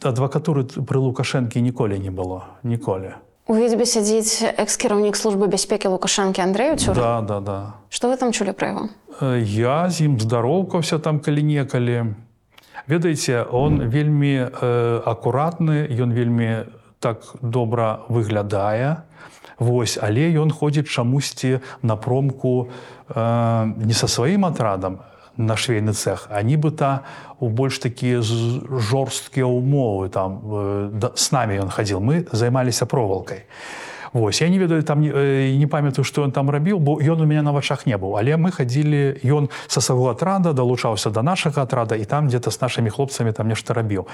адвакатуры пры Лукашэнкі ніколі не было ніколі. у відзьбе сядзіць экс-кіраўнік службы бяспекі лукашэнкі Андрэю Цюр Да, да, да. Што вы там чулі пра яго Я з ім здароўкаўся там калі-некалі. Ведаеце, он вельмі э, акуратны, ён вельмі так добра выглядае. Вось, але ён ходзіць чамусьці на промку э, не са сваім атрадам на швейны цех, а нібыта у больш такія жорсткія ўмовы там э, да, с намі ён хадзіл. Мы займаліся провалкай. Вось я не ведаю там не, э, не памятаю што ён там рабіў бо ён у меня на вачах не быў. Але мы хадзілі ён са свайго атрада далучаўся до нашага атрада і там где-то с нашими хлопцамі там нешта рабіў.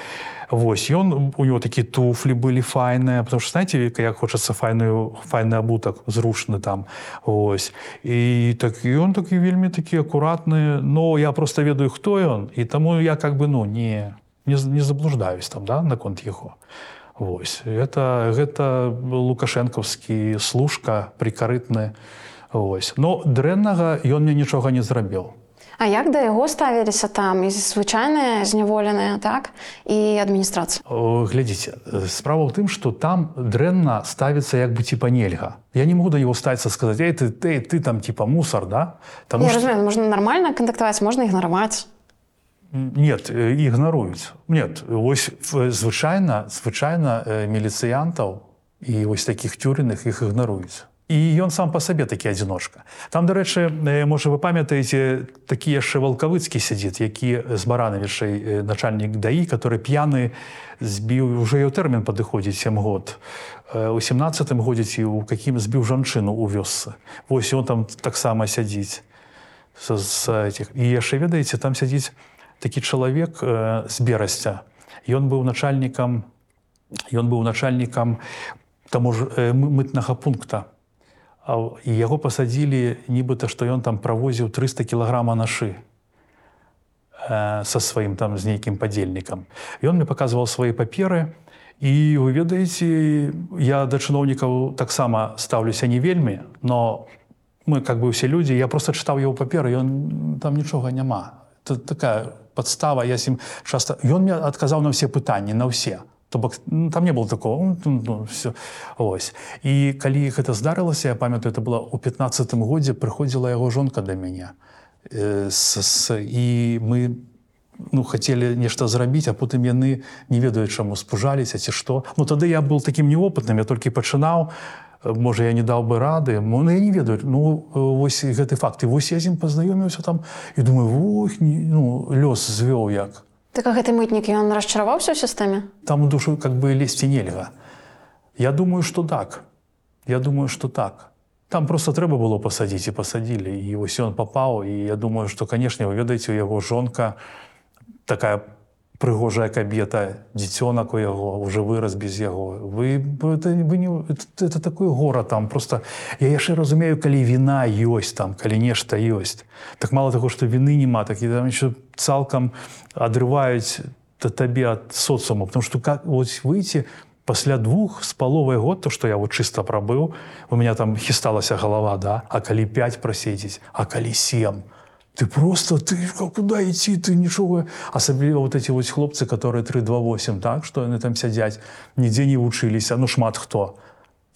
Вось ён у него такі туфлі былі файныя потому что знаете як хочацца файную файны абутак зрушны там ось і так ён такі вельмі такі акуратны но я просто ведаю хто ён і таму я как бы ну не не, з- не заблуждаюсь там да наконт яго Вось. Это гэта лукашэнкаўскі служка прикарытны Вось. но дрэннага ён мне нічога не зрабіў. А як да яго ставіліся там і звычайныя зняволеныя так? І адміністрацыя. Глядзіце справа ў тым что там дрэнна ставіцца як бы типа нельга. Я не могу да его ставіцца сказаць Эй, ты ты ты там типа мусор да? Таму Я што- можна нармальна кантактаваць можна ігнараваць нет э, ігнаруюць нет вось в- звычайна звычайна э, міліцыянтаў і вось таких тюрыных іх ігнаруюць і ён сам по сабе такі адзіночка там дарэчы э, можа вы памятаеце такі яшчэ валкавыцкі сядзіць які з баранавішай э, начальнік даі который п'яны збіў уже ў тэрмін падыходзіць 7 год. Э, у 17 годзе ці у какім збіў жанчыну у вёсцы восьось он там таксама сядзіць з, з этих. І яшчэ ведаеце там сядзіць такі чалавек э, з берасця. Ён быў начальнікам ён быў начальнікам таму ж э, мы- мытнага пункта. А і яго пасадзілі нібыта што ён там правозіў 300 кілаграма нашы э, са сваім там з нейкім падзельнікам. Ён мне паказваў свае паперы і вы ведаеце я да чыноўнікаў таксама стаўлюся не вельмі но мы как бы усе людзі я просто чытаў яго паперы ён там нічога няма. Это такая подстава. Я з ім часто ён мне адказаў на ўсе пытанні на ўсе то бок ну, там не было такого. Ну, ну, все ось. І калі гэта здарылася я памятаю это было у 15 годзе прыходзіла яго жонка да мяне э, с, с, і мы ну хацелі нешта зрабіць а потым яны не ведаюць чаму спужаліся ці што ну тады я был таким неопытным я толькі пачынаў можа я не даў бы рады ну, я не ведаю ну вось гэты факт. І вось я з ім пазнаёміўся там. І думаю вох ну лёс звёў як так а гэты мытнік ён расчараваўся ў сістэме? Там у душу как бы лезці нельга. Я думаю что так. Я думаю что так. Там просто трэба было пасадзіць і пасадзілі і вось ён папаў і я думаю что канешне вы ведаеце у яго жонка такая прыгожая кабета дзіцёнак у яго уже вырас без яго. Вы это, вы не это, это такое гора там просто я яшчэ разумею калі віна ёсць там калі нешта ёсць так мало таго что вины няма так і там еще цалкам адрываюць да табе ад соцума потому что как вось выйти пасля двух з паловай год то что я вот чыста прабыў у меня там хісталася голова да а калі 5 праседзіць а калі 7 ты просто ты куда идти? Ты нічога асабліва вот эти вот хлопцы которые 328 так что яны там сядзяць нідзе не вучыліся ну шмат хто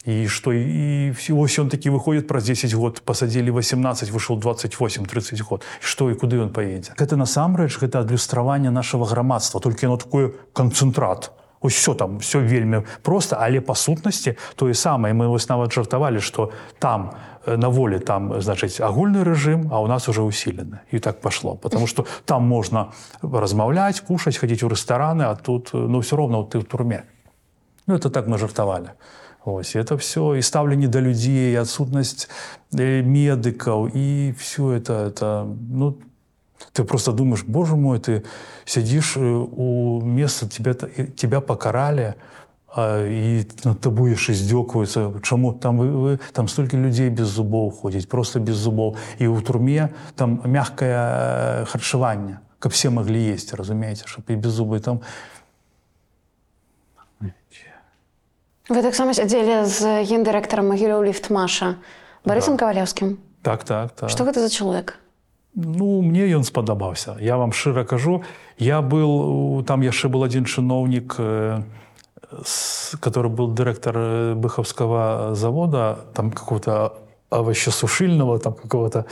і что і всего он такі выходит праз 10 год. Посадили 18 вышел 28 30 год. Что і куды он поедзе гэта насамрэч гэта адлюстраванне нашего грамадства только оно такое канцэнтрат ось все там все вельмі просто. Але па сутнасці тое самае мы вось нават жартавалі что там на волі там значыць агульны рэжым а у нас уже усілены і так пошло. Потому что там можна размаўляць кушаць хадзіць у рэстараны а тут э, ну все ровно ты в турме. Ну это так мы жартавалі Ось, это все и ставленне да людзей і адсутнасць э, медыкаў і все это это ну ты просто думаешь боже мой ты сядзіш э, у месца тебя тебя покарали а, і над табой яшчэ здзёкваюцца чаму там вы, вы там столькі людзей без зубоў ходзіць просто без зубоў і ў турме там мягкае харчаванне каб все маглі есці разумееце чтоб і без зубы там. Вы таксама сядзелі з гендырэктарам магіляў ліфтмаша барысам да. кавалеўскім так так так. Што гэта за чалавек Ну мне ён спадабаўся. Я вам шчыра кажу, я был там яшчэ был адзін чыноўнік, э, который был дырэктар э, быхаўскага завода, там какого-то овощесушильного там какого-то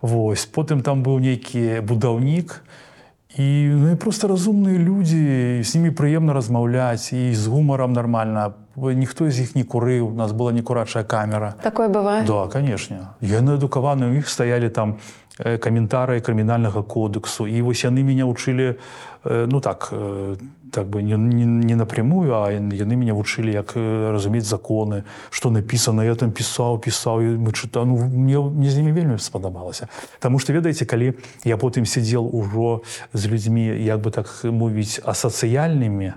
вось. Потым там быў нейкі будаўнік. І ну, і просто разумныя людзі, з імі прыемна размаўляць і з гумарам нармальна. Ніхто з іх не курыў, у нас была некурачая камера. такое бывае Да, конечно. Яны адукаваны, у іх стаялі там э, каментарыі крымінальнага кодексу. І вось яны мяне вучылі э, ну так, э, так бы не, не, не напрямую, а яны мяне вучылі, як э, разумець законы, што напісана, я там пісаў, пісаў і мы чытаў. Ну, мне, мне з імі вельмі спадабалася. Таму што ведаеце, калі я потым сядзел ужо з людзьмі, як бы так мовіць асацыяльнымі,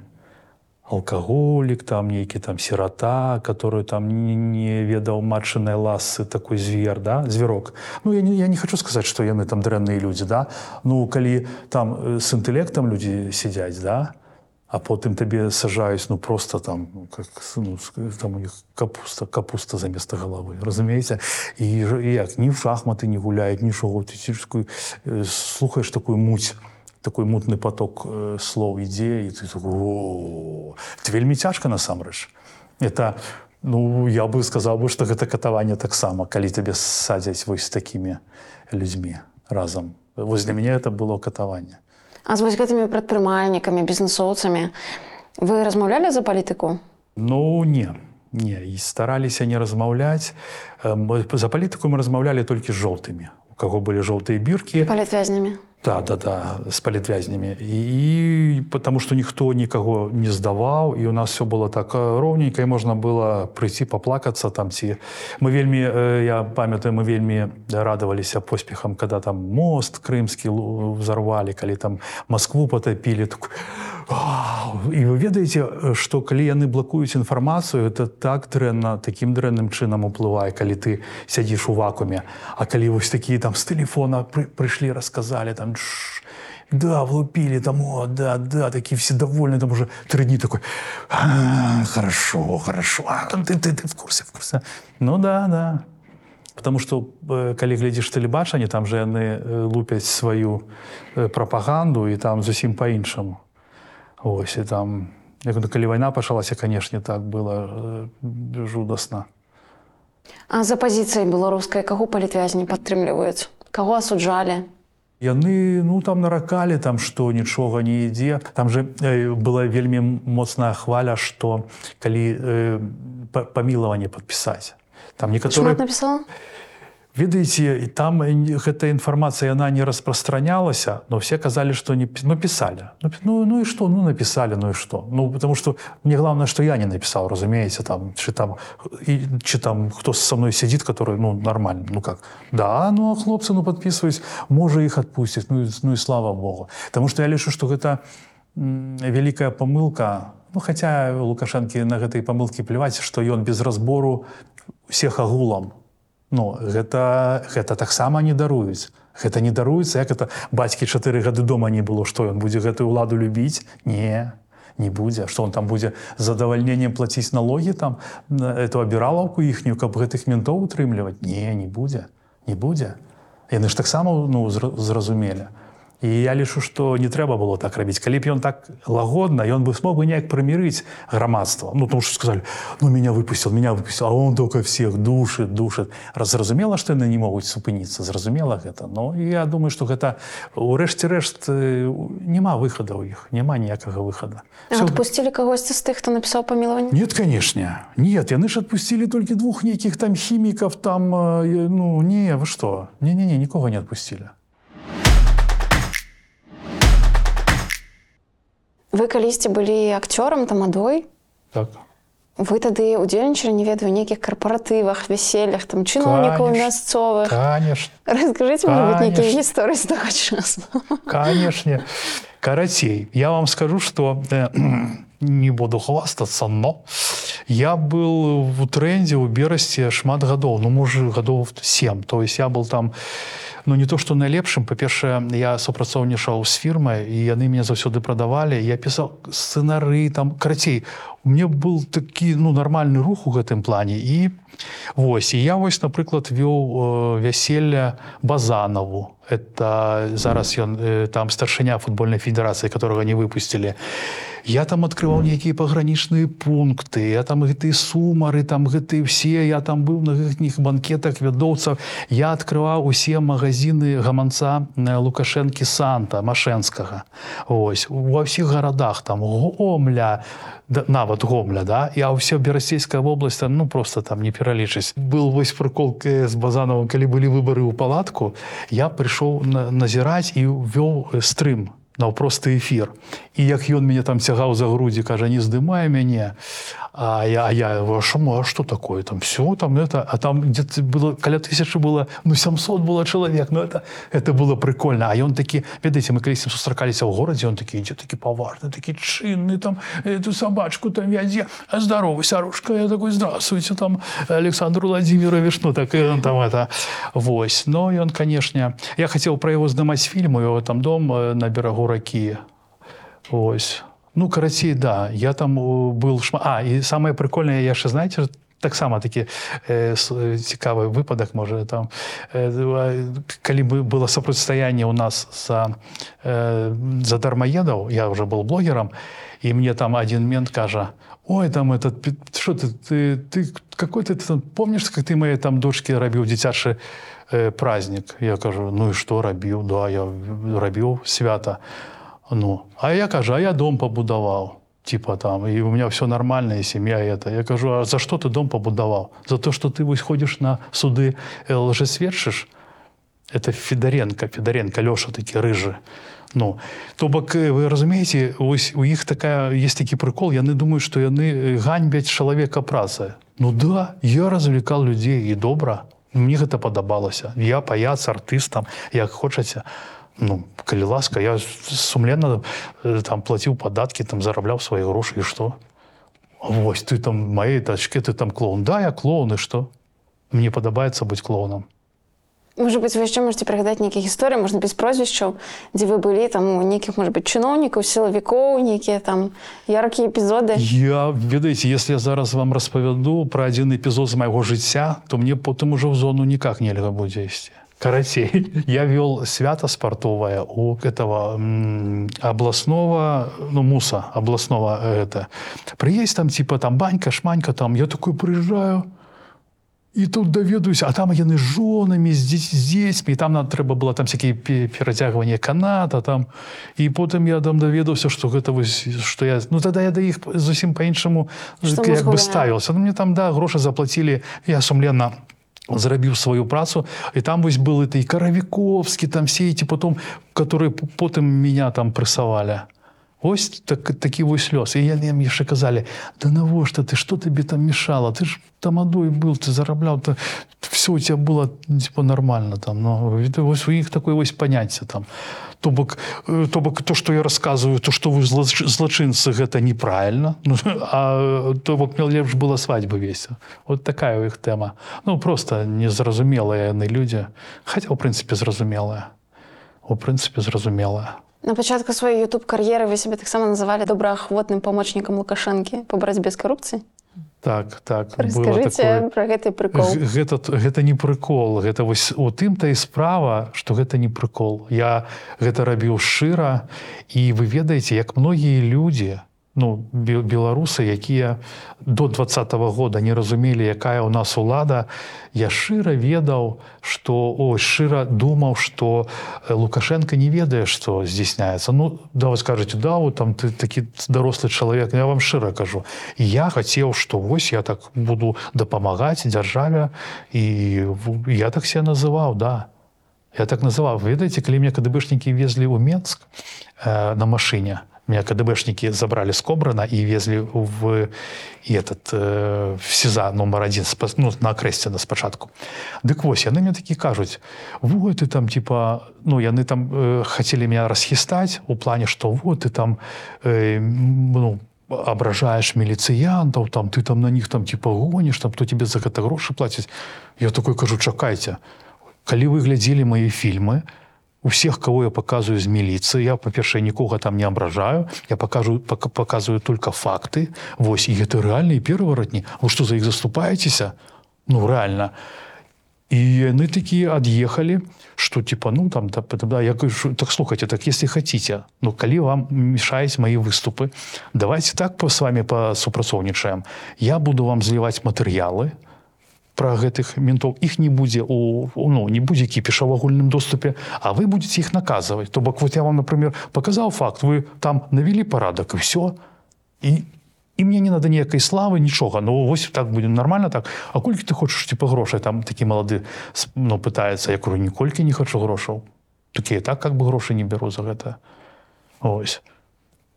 алкаголік там нейкі там сірата которую там не, не ведаў матчынай ласы такой звер да звярок ну я не, я не хочу сказаць что яны там дрэнныя людзі да. Ну калі там э, с інтэлектам людзі сядзяць да а потым табе сажаюць ну просто там ну, как ну, там у них капуста капуста заместа головы разумееце і і як ні в шахматы не гуляюць нічого ты цішку слухаеш такую муть такой мутны поток э, слоў ідзе і ты такой, вельмі цяжка насамрэч. Это ну я бы сказаў бы что гэта катаванне таксама калі табе садзяць вось такімі людзьмі разам вось для мяне это было катаванне А з вось гэтымі прадпрымальнікамі, бізнесоўцамі вы размаўлялі за палітыку? Ну не. Не. І стараліся не размаўляць за палітыку мы размаўлялі толькі жоўтымі у каго былі жоўтыя біркі палітвязнямі. Да да да з палітвязнямі і, потому что ніхто нікаго не здаваў і у нас все было так э, роўненька і можна было прыйти паплакацца там ці мы вельмі э, я памятаю мы вельмі радаваліся поспехам когда там мост крымскі взорвалі калі там Москву потопілі так Вау! і вы ведаеце што калі яны блакуюць інфармацыю это так дрэнна такім дрэнным чынам уплывае калі ты сядзіш у вакууме. А калі вось такія там з тэлефона пры, прыйшлі расказалі там «Тш, да влупили там о да да такие все довольны там уже три дни такой «А, хорошо хорошо а, ты, ты, ты в курсе в курсе. Ну да да. Потому что э, калі глядзіш тэлебачанне там же яны э, лупяць сваю э, прапаганду і там зусім по-іншаму Ось і там як, калі вайна пачалася канешне так было жудасна А за пазіцыяй беларускай каго палітвязні падтрымліваюць? Каго асуджалі? Яны ну там наракалі там што нічога не ідзе там же э, была вельмі моцная хваля што калі э, па- памілаванне падпісаць там Шмат некаторыя напісала? Ведаеце і там э, не- гэта інфармацыя яна не распрастранялася но все казалі што не пі- ну, ну, ну, ну і што? Ну напісалі ну і што? Ну потому что мне главное что я не напісаў разумееце там чи там і, чи там хто са мной сядзіць который ну нормально ну как? Да ну хлопцы ну подписываюсь можа іх адпусціць ну, ну і слава богу. Потому что я лічу что гэта вялікая памылка. Ну хотя лукашэнкі на гэтай памылкі пляваць што ён без разбору всех агулам Ну гэта гэта таксама не даруюць. Гэта не даруецца, як это бацькі чатыры гады дома не было, што ён будзе гэтую ўладу любіць, не не будзе, што он там будзе задавальненнем плаціць налогі там эту абіралаўку іхнюю, каб гэтых ментоў утрымліваць. Не, не будзе, не будзе. Яны ж таксама ну, зра- зразумелі. І я лічу, што не трэба было так рабіць. Калі б ён так лагодна, ён бы смог бы неяк прымірыць грамадства. Ну тому что сказали, ну меня выпустил, меня выпустил, а он только всех душит, душит. Разразумела, што яны не могуць супыніцца, зразумела гэта. Но я думаю, што гэта урэшце рэшт э, няма выхада ў іх, няма ніякага выхада. А Адпусцілі кагосьці з тых, хто напісаў памілаванне? Нет, конечно. Нет, яны ж отпустили только двух неких там химиков, там, э, ну, не, вы что? Не-не-не, никого не отпустили. Вы калісьці былі акцёрам тамадой? Так. Вы тады удзельнічалі, не ведаю, у нейкіх карпаратывах, вяселлях, там чыноўнікаў мясцовых. Конечно. Быть, нейкія гісторыі з таго часу. Конечно. Карацей, я вам скажу, что э, не буду хвастаться, но я был в тренде у Берасці шмат гадоў, ну можа гадоў 7. То есть я был там ну не то что найлепшым па-першае я супрацоўнічаў з фірмай і яны мне заўсёды прадавалі я пісаў сцэнары там карацей у мне был такі ну нармальны рух у гэтым плане. І вось. І я вось напрыклад вёў э, вяселля базанаву это зараз ён э, там старшыня футбольнай федэрацыі которого не выпусцілі я там открываў нейкія пагранічныя пункты я там гэтыя сумары там гэтыя все я там быў на гэтніх банкетах вядоўцаў. Я открываў усе магазины гаманца лукашэнкі санта машэнскага. Ось ва ўсіх гарадах там. Гомля да, нават гомля да? Я ўся берасцейская вобласць там, ну просто там не пералічыць. Был вось прыкол з базанавым калі былі выбары ў палатку я прыйшоў на, назіраць і вёў э, стрым наўпросты эфір. І як ён мяне там цягаў за грудзі кажа не здымае мяне а я а я шаму а что такое там? Все там это а там где было каля тысячи было ну 700 было чалавек но это это было прикольно а ён такі ведаеце мы калісьці сустракаліся ў горадзе он такі ідзе такі паважны такі чынны там эту собачку там вядзе а здоровы сярушка я такой здравствуйте там александр владимирович ну так он там это вось. Но ён канешне я хацеў пра яго здымаць фільму его там дом э, на берагу ракі ось Ну, карацей, да. Я там э, был шма... А, і самое прикольне, я ще, знаєте, так само такі е, с- е, цікавий випадок, може, там, е, е, коли би було сопротстояние у нас за, е, за дармоедов, я вже був блогером, і мені там один мент каже, ой, там этот, що ти, ти, ти какой ти, ти там, помниш, як ти моїй там дочці робив дитячий е, праздник? Я кажу, ну і що робив? Да, я робив свято. Ну, а я кажу, а я дом побудував. Типа там, і у мене все нормально, і сім'я і это. Я кажу, а за що ти дом побудував? За те, що ти ось ходиш на суди е, лжесвідчиш? Это Федоренко, Федоренко, Льоша такі рижі. Ну, то бок, е, ви розумієте, ось у їх така, є такий прикол, я не думаю, що вони е, ганьбять чоловіка праці. Ну да, я розвлікав людей і добре. Мені це подобалося. Я паяц, артистам, як хочеться. Ну, коли ласка, я сумленно е, там платив податки, там заробляв свої гроші, і що? А Ось ти там моєї тачки, ти там клоун. Да, я клоун, і що? Мені подобається бути клоуном. Може бути, ви ще можете пригадати яких історій, можна без прозвищів, де ви були там у яких, може бути, чиновників, силовиків, які там яркі епізоди. Я, ведаеце, если я зараз вам распавяду про один эпизод з майго жыцця, то мне потым уже в зону никак нельга будзе ісці. Карацей, я вел свято спортовое у этого м, областного, ну, МУСа, областного э, это. Приезд там, типа, там банька, шманька, там, я такой приезжаю, і тут даведаюся, а там яны жонамі з, дзець- з дзецьмі там нам трэба было там всякие перацягванне каната там. І потым я там даведаўся што гэта вось што я ну тогда я да іх зусім по-іншаму як бы ставіўся ну, мне там да грошы заплатілі я сумленно зрабіў сваю працу і там вось был і каравіковскі там все эти потом которые потым меня там прэсавалі Ось так, такі вось лёс. І мне яшчэ казалі, да навошта ты, што табе там мешало? Ты ж тамадой был, ты зарабляў, то все у тебя было типа нормально там. Но это вось у іх такое вось паняцце там. То бок, э, то бок то, што я рассказываю, то, што вы злач- злачынцы, гэта неправильно. Ну, а то бок мне лепш было свадьбы весь. Вот такая у іх тэма. Ну, просто незразумелыя яны людзі. Хаця, у прынцыпе, зразумелая. У прынцыпе, зразумелая. На початку своєї ютуб кар'єри ви себе так само називали доброахвотним помічником Лукашенки по боротьбі з корупцією. Так, так. было Расскажите про гэты прикол. Г- Гэта, гэта не прыкол гэта вось у тым-то і справа што гэта не прыкол я гэта рабіў шчыра і вы ведаеце як многія людзі ну бе- беларусы якія до двадцатого года не разумелі якая у нас улада. Я шчыра ведаў што ой шчыра думаў што э, лукашенко не ведае што здзяйсняецца. Ну да вы скажаце да вот там ты такі дарослы чалавек я вам шчыра кажу. Я хацеў што вось я так буду дапамагаць дзяржаве і я так себя называў да. Я так называў. Ведаеце калі мне кДбшнікі везлі ў Менск э, на машыне меня КДБшники забрали с Кобрана и везли в и этот э, в СИЗА номер один ну, на Крестина спочатку. Дык вось яны мне такі кажуць вот ты там типа ну яны там э, хотели меня расхістаць у плане что вот ты там э, ну, ображаешь міліцыянтаў там ты там на них там типа гонишь там кто тебе за гэта грошы плаціць я такой кажу чакайце калі вы глядзелі мои фільмы у всех кого я показываю з міліцыі я па-першае нікога там не абражаю я покажу пок- показываю только факты. Вось і гэта рэальныя пераваратні вы что за іх заступаецеся ну реально. І яны такія ад'ехалі что типа ну там да, да, я кажу так слухайте так если хотите ну калі вам мешаюць мои выступы давайте так по с вами посупрацоўнічаем я буду вам зліваць матэрыялы про гэтых ментов іх не будзе у ну не будзе кіпіша в агульным доступе а вы будете іх наказывать то бок вот я вам например показал факт. Вы там навели парадак и все і і мне не надо ніякай славы нічога. Ну вось так будзе нормально так. А колькі ты хочаш типа грошай? Там такі малады с- ну пытается я говорю ніколькі не хочу грошаў. Такія так как бы грошы не беру за гэта. Ось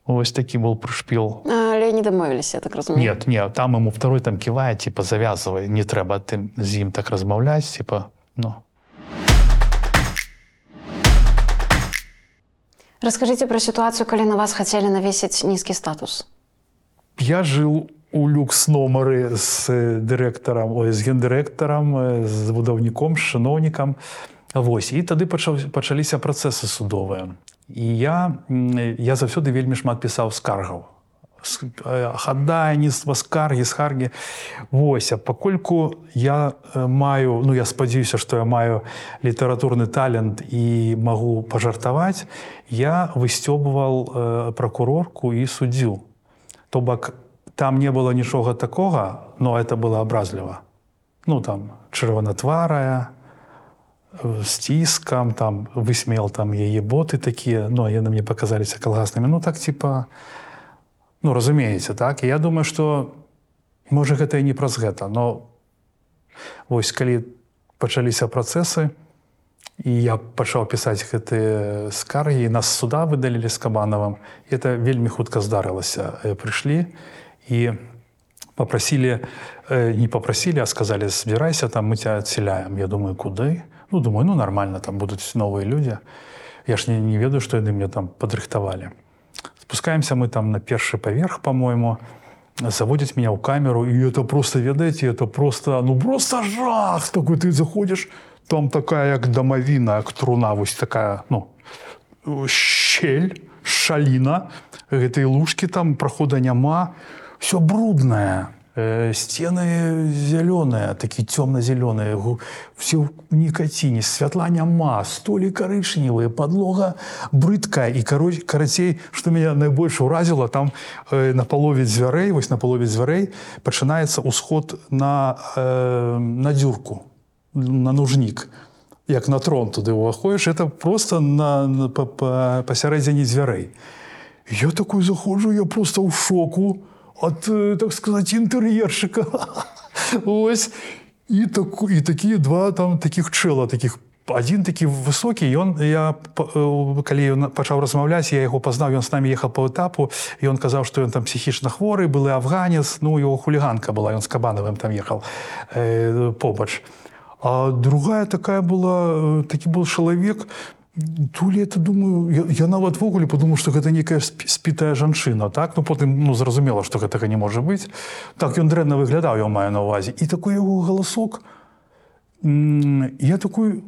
ось такі был прышпіл Але не домовились, я так розумію. нет нет там ему второй там кивае типа завязывай не трэба ты з ім так размаўляць типа ну Расскажите про ситуацию, калі на вас хотели навесить низкий статус. Я жил у люкс номеры з директором, ой, з гендиректором, е, з будовником, з чиновником. Вось і тады пачаў, пачаліся працэсы судовыя. І я, я заўсёды вельмі шмат пісаў скаргаў. С- э, хадайніцтва скаргі скаргі Вось а пакольку я э, маю ну я спадзяюся што я маю літаратурны талент і магу пажартаваць я высцёбывал пракурорку і суддзю то бок там не было нічога такога но это было абразліва ну там чырванатварая з ціскам там высмел там яе боты такія ну яны мне паказаліся калгаснымі ну так типа ну разумееце так. Я думаю что можа гэта і не праз гэта но вось калі пачаліся працэсы і я пачаў пісаць гэтыя скаргі нас суда выдалілі з кабанавым это вельмі хутка здарылася. Э, прыйшлі і попросили э, не попросили а сказали собирайся там мы тебя отселяем я думаю куды? Ну думаю ну нормально там будут новые люди я ж не, не ведаю что яны мне там подрыхтовали спускаемся мы там на першы поверх по-моему. Заводят меня в камеру и это просто ведаете это просто ну просто жах! Такой ты заходишь там такая як домовина як труна вось такая ну щель шаліна гэтай лужкі там прахода няма все бруднае Э, сцены зялёныя такі цёмна-зялёныя все ў нікаціні святла няма столі карычневыя подлога брыдкая. І кароч карацей што мяне найбольш уразіла там э, на палове дзвярэй вось на палове дзвярэй пачынаецца ўсход на э, на дзюрку на нужнік як на трон туды ўваходзіш это просто на, на па, па, пасярэдзіне дзвярэй я такой заходжу я просто ў шоку от так сказать інтэр'ершыка ось. І так і такія два там таких чэла таких один такі высокі ён я калі ён пачаў размаўляць я яго пазнаў ён з намі ехаў по этапу ён казаў што ён там псіхічна хворы былы афганец ну его хуліганка была ён з кабанавым там ехаў э, побач. А другая такая была такі был чалавек то ли это думаю я, я нават ввогуле подумаў што гэта некая спі- спітая жанчына так? Ну потым ну зразумела што гэтага не можа быць так ён дрэнна выглядаў я маю на увазе і такой яго галасок я такой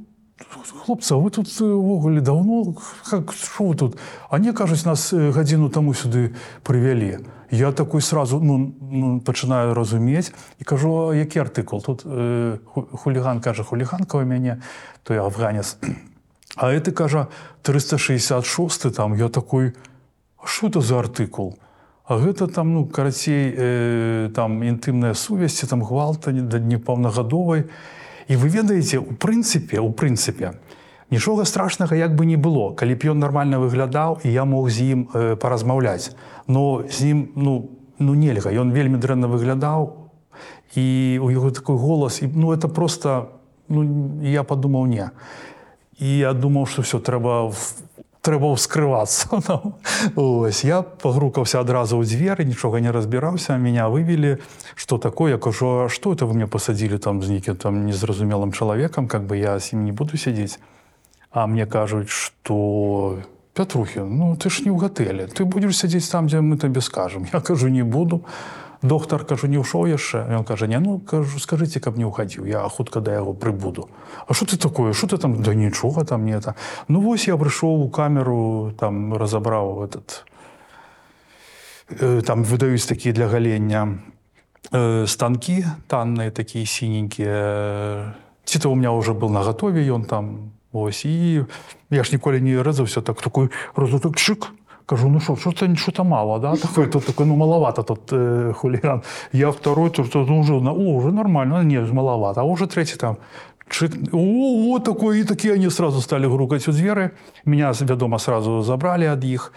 хлопца вы тут э, увогуле давно как вы тут? Они кажуць нас э, гадзіну таму сюды прывялі я такой сразу ну, ну пачынаю разумець і кажу «А які артыкул тут э, ху- хуліган кажа хуліганка у мяне то я афганец а это кажа 366 там я такой «А что это за артыкул? А гэта там ну карацей э, там інтымныя сувязці там гвалта да непаўнагадовай. І вы ведаеце у прынцыпе у прынцыпе нічога страшнага як бы не было. Калі б ён нармальна выглядаў і я мог з ім э, паразмаўляць. Но з ім ну ну нельга. Ён вельмі дрэнна выглядаў і у яго такой голас і ну это просто ну я подумаў не і я думаў что все трэба в- трэба ўскрывацца ось я пагрукаўся адразу ў дзверы нічога не разбіраўся меня вывели что такое кажу «А что это вы мне посадили там з нейкім там незразумелым чалавекам как бы я с ім не буду сядзець а мне кажуць что Пятрухин ну ты ж не ў гатэле ты будешь сядзець там дзе мы табе скажем я кажу не буду доктор кажу не ўшоў яшчэ ён кажа не ну кажу скажите каб не ўхадзіў я хутка да яго прыбуду А что ты такое? Что ты там? Да нічога там не это ну вось я прыйшоў у камеру там разабраў этот э, там выдаюць такія для галення э, станкі танныя такія сіненькія ці то у меня уже был на готове ён там ось і я ж ніколі не рэзаўся так такой разуток чык кажу ну что что-то что-то мало да? Такой тут такой ну маловато тут э, хулиган я второй тут тут, ну, уже на о, уже нормально не маловато а уже третий там. Чик о, вот такой и такие они сразу стали грукать у дзверы меня вядома сразу забрали ад іх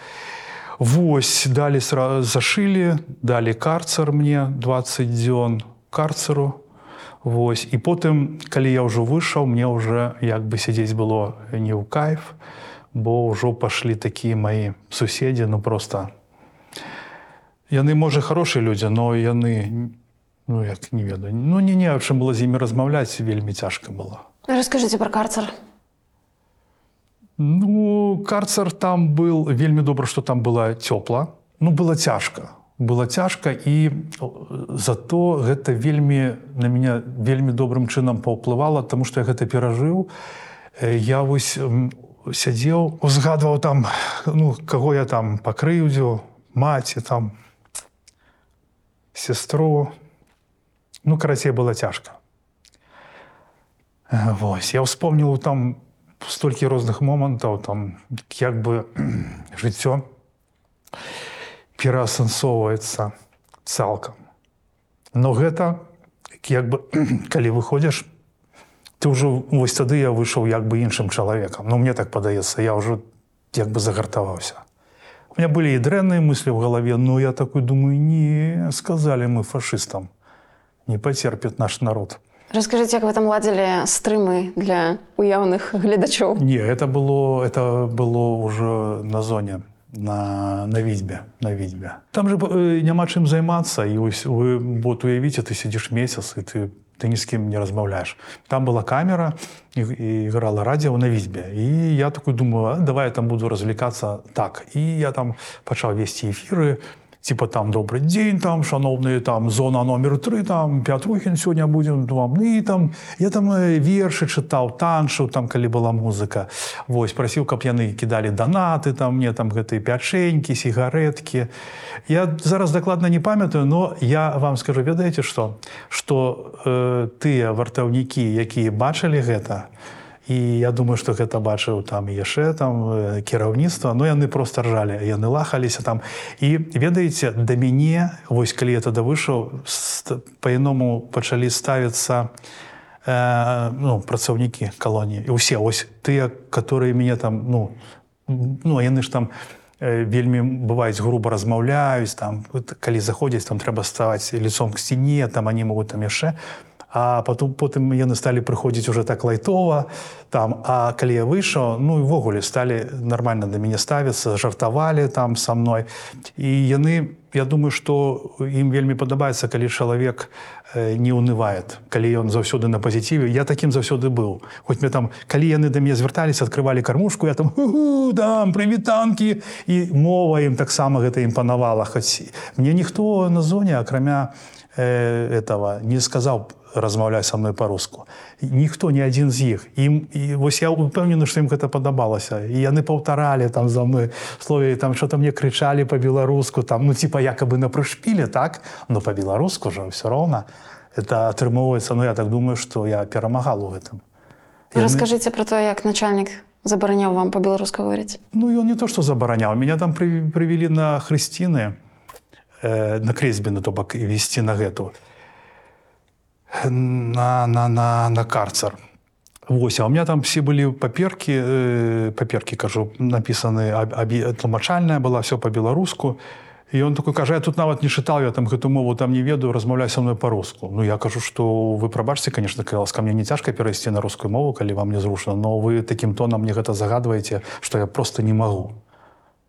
Вось далі сразу зашылі далі карцер мне 20 дзён карцеру. Вось і потым калі я ўжо выйшаў мне уже як бы сядзець было не ў кайф бо ўжо пашлі такія мои суседзі ну просто яны можа хорошыя людзі но яны ну як не ведаю ну не не аб чым было з імі размаўляць вельмі цяжка было Расскажите про карцер. Ну, карцер там был вельмі добра, што там была цёпла. Ну было цяжка. Было цяжка і зато гэта вельмі на мяне вельмі добрым чынам паўплывала, таму што я гэта перажыў. Э, Я вось м, сядзеў, узгадваў там ну, каго я там пакрыўдзіў, маці там сястру. Ну, карацей было цяжка. Э, Вось я ўспомніў там столькі розных момантаў, там як бы жыццё пераасэнсоўваецца цалкам. Но гэта як бы калі выходзіш, ты ўжо вось тады я выйшаў як бы іншым чалавекам. Ну мне так падаецца, я ўжо як бы загартаваўся. У меня былі і дрэнныя мыслі ў галаве, но я такой думаю, не сказалі мы фашыстам, не пацерпіць наш народ. Раскажыце, як вы там ладзілі стрымы для уяўных гледачоў. Не, это было, это было уже на зоне, на, на відьбе, на відьбе. Там же э, няма чым займацца, і ось вы, вот уявіце, ты сидишь месяц, і ты, ты ні з кім не размаўляеш. Там была камера, і, і играла радіо на відьбе. І я такой думаю, давай я там буду развлекаться так. І я там пачаў весці эфіры, типа там добрый день, там шановные, там зона номер три, там Пятрухин сегодня будем вам. И там я там э, верши читал, таншил, там коли была музыка. Вось, просил, каб яны кидали донаты, там мне там гэтые пяченьки, сигаретки. Я зараз докладно не памятаю, но я вам скажу, ведаеце что? Что э, тыя вартаўнікі, якія бачылі гэта, і я думаю што гэта бачыў там яшчэ там кіраўніцтва но яны просто ржалі яны лахаліся там. І ведаеце да мяне вось калі я тады выйшаў па-іному пачалі ставіцца э, ну, працаўнікі калоніі і ўсе ось тыя которые мяне там ну ну яны ж там э, вельмі бываюць груба размаўляюць там калі заходзяць там трэба ставаць лицом к сцяне там они могуць там яшчэ а потом потым яны сталі прыходзіць уже так лайтова там а калі я выйшаў ну увогуле сталі нормально да мяне ставіцца жартавалі там со мной. І яны я думаю что ім вельмі падабаецца калі чалавек э, не унывает калі ён заўсёды на пазітыве. Я таким заўсёды быў. Хоць мне там калі яны да мне звярталіся открывалі кармушку я там там прывітанкі! І мова ім таксама гэта ім панавала хоць мне ніхто на зоне акрамя э, этого не сказаў размаўляй са мной па-руску. Ніхто ні адзін з іх. Ім, і вось я упэўнены, што ім гэта падабалася. І яны паўтаралі там за мной слове там што-то мне крычалі па-беларуску, там ну типа якабы на прышпіле так, но па-беларуску жа ўсё роўна. Это атрымоўваецца, ну я так думаю, што я перамагал у гэтым. Яны... Раскажыце пра тое, як начальнік забараняў вам па-беларуску гаварыць. Ну ён не то, што забараняў. меня там пры, прывялі на хрысціны э, на крэсьбіны то бок весці на гэту на, на, на, на карцер. Вось, а у меня там все были паперки, э, паперки, кажу, написаны, тлумачальная была, все по-беларуску. І он такой кажа, я тут нават не чытаў, я там гэту мову там не ведаю, размаўляй са мной па-руску. Ну я кажу, што вы прабачце, конечно, ласка мне не цяжка перайсці на рускую мову, калі вам не зручна, но вы такім тонам мне гэта загадваеце, што я просто не магу.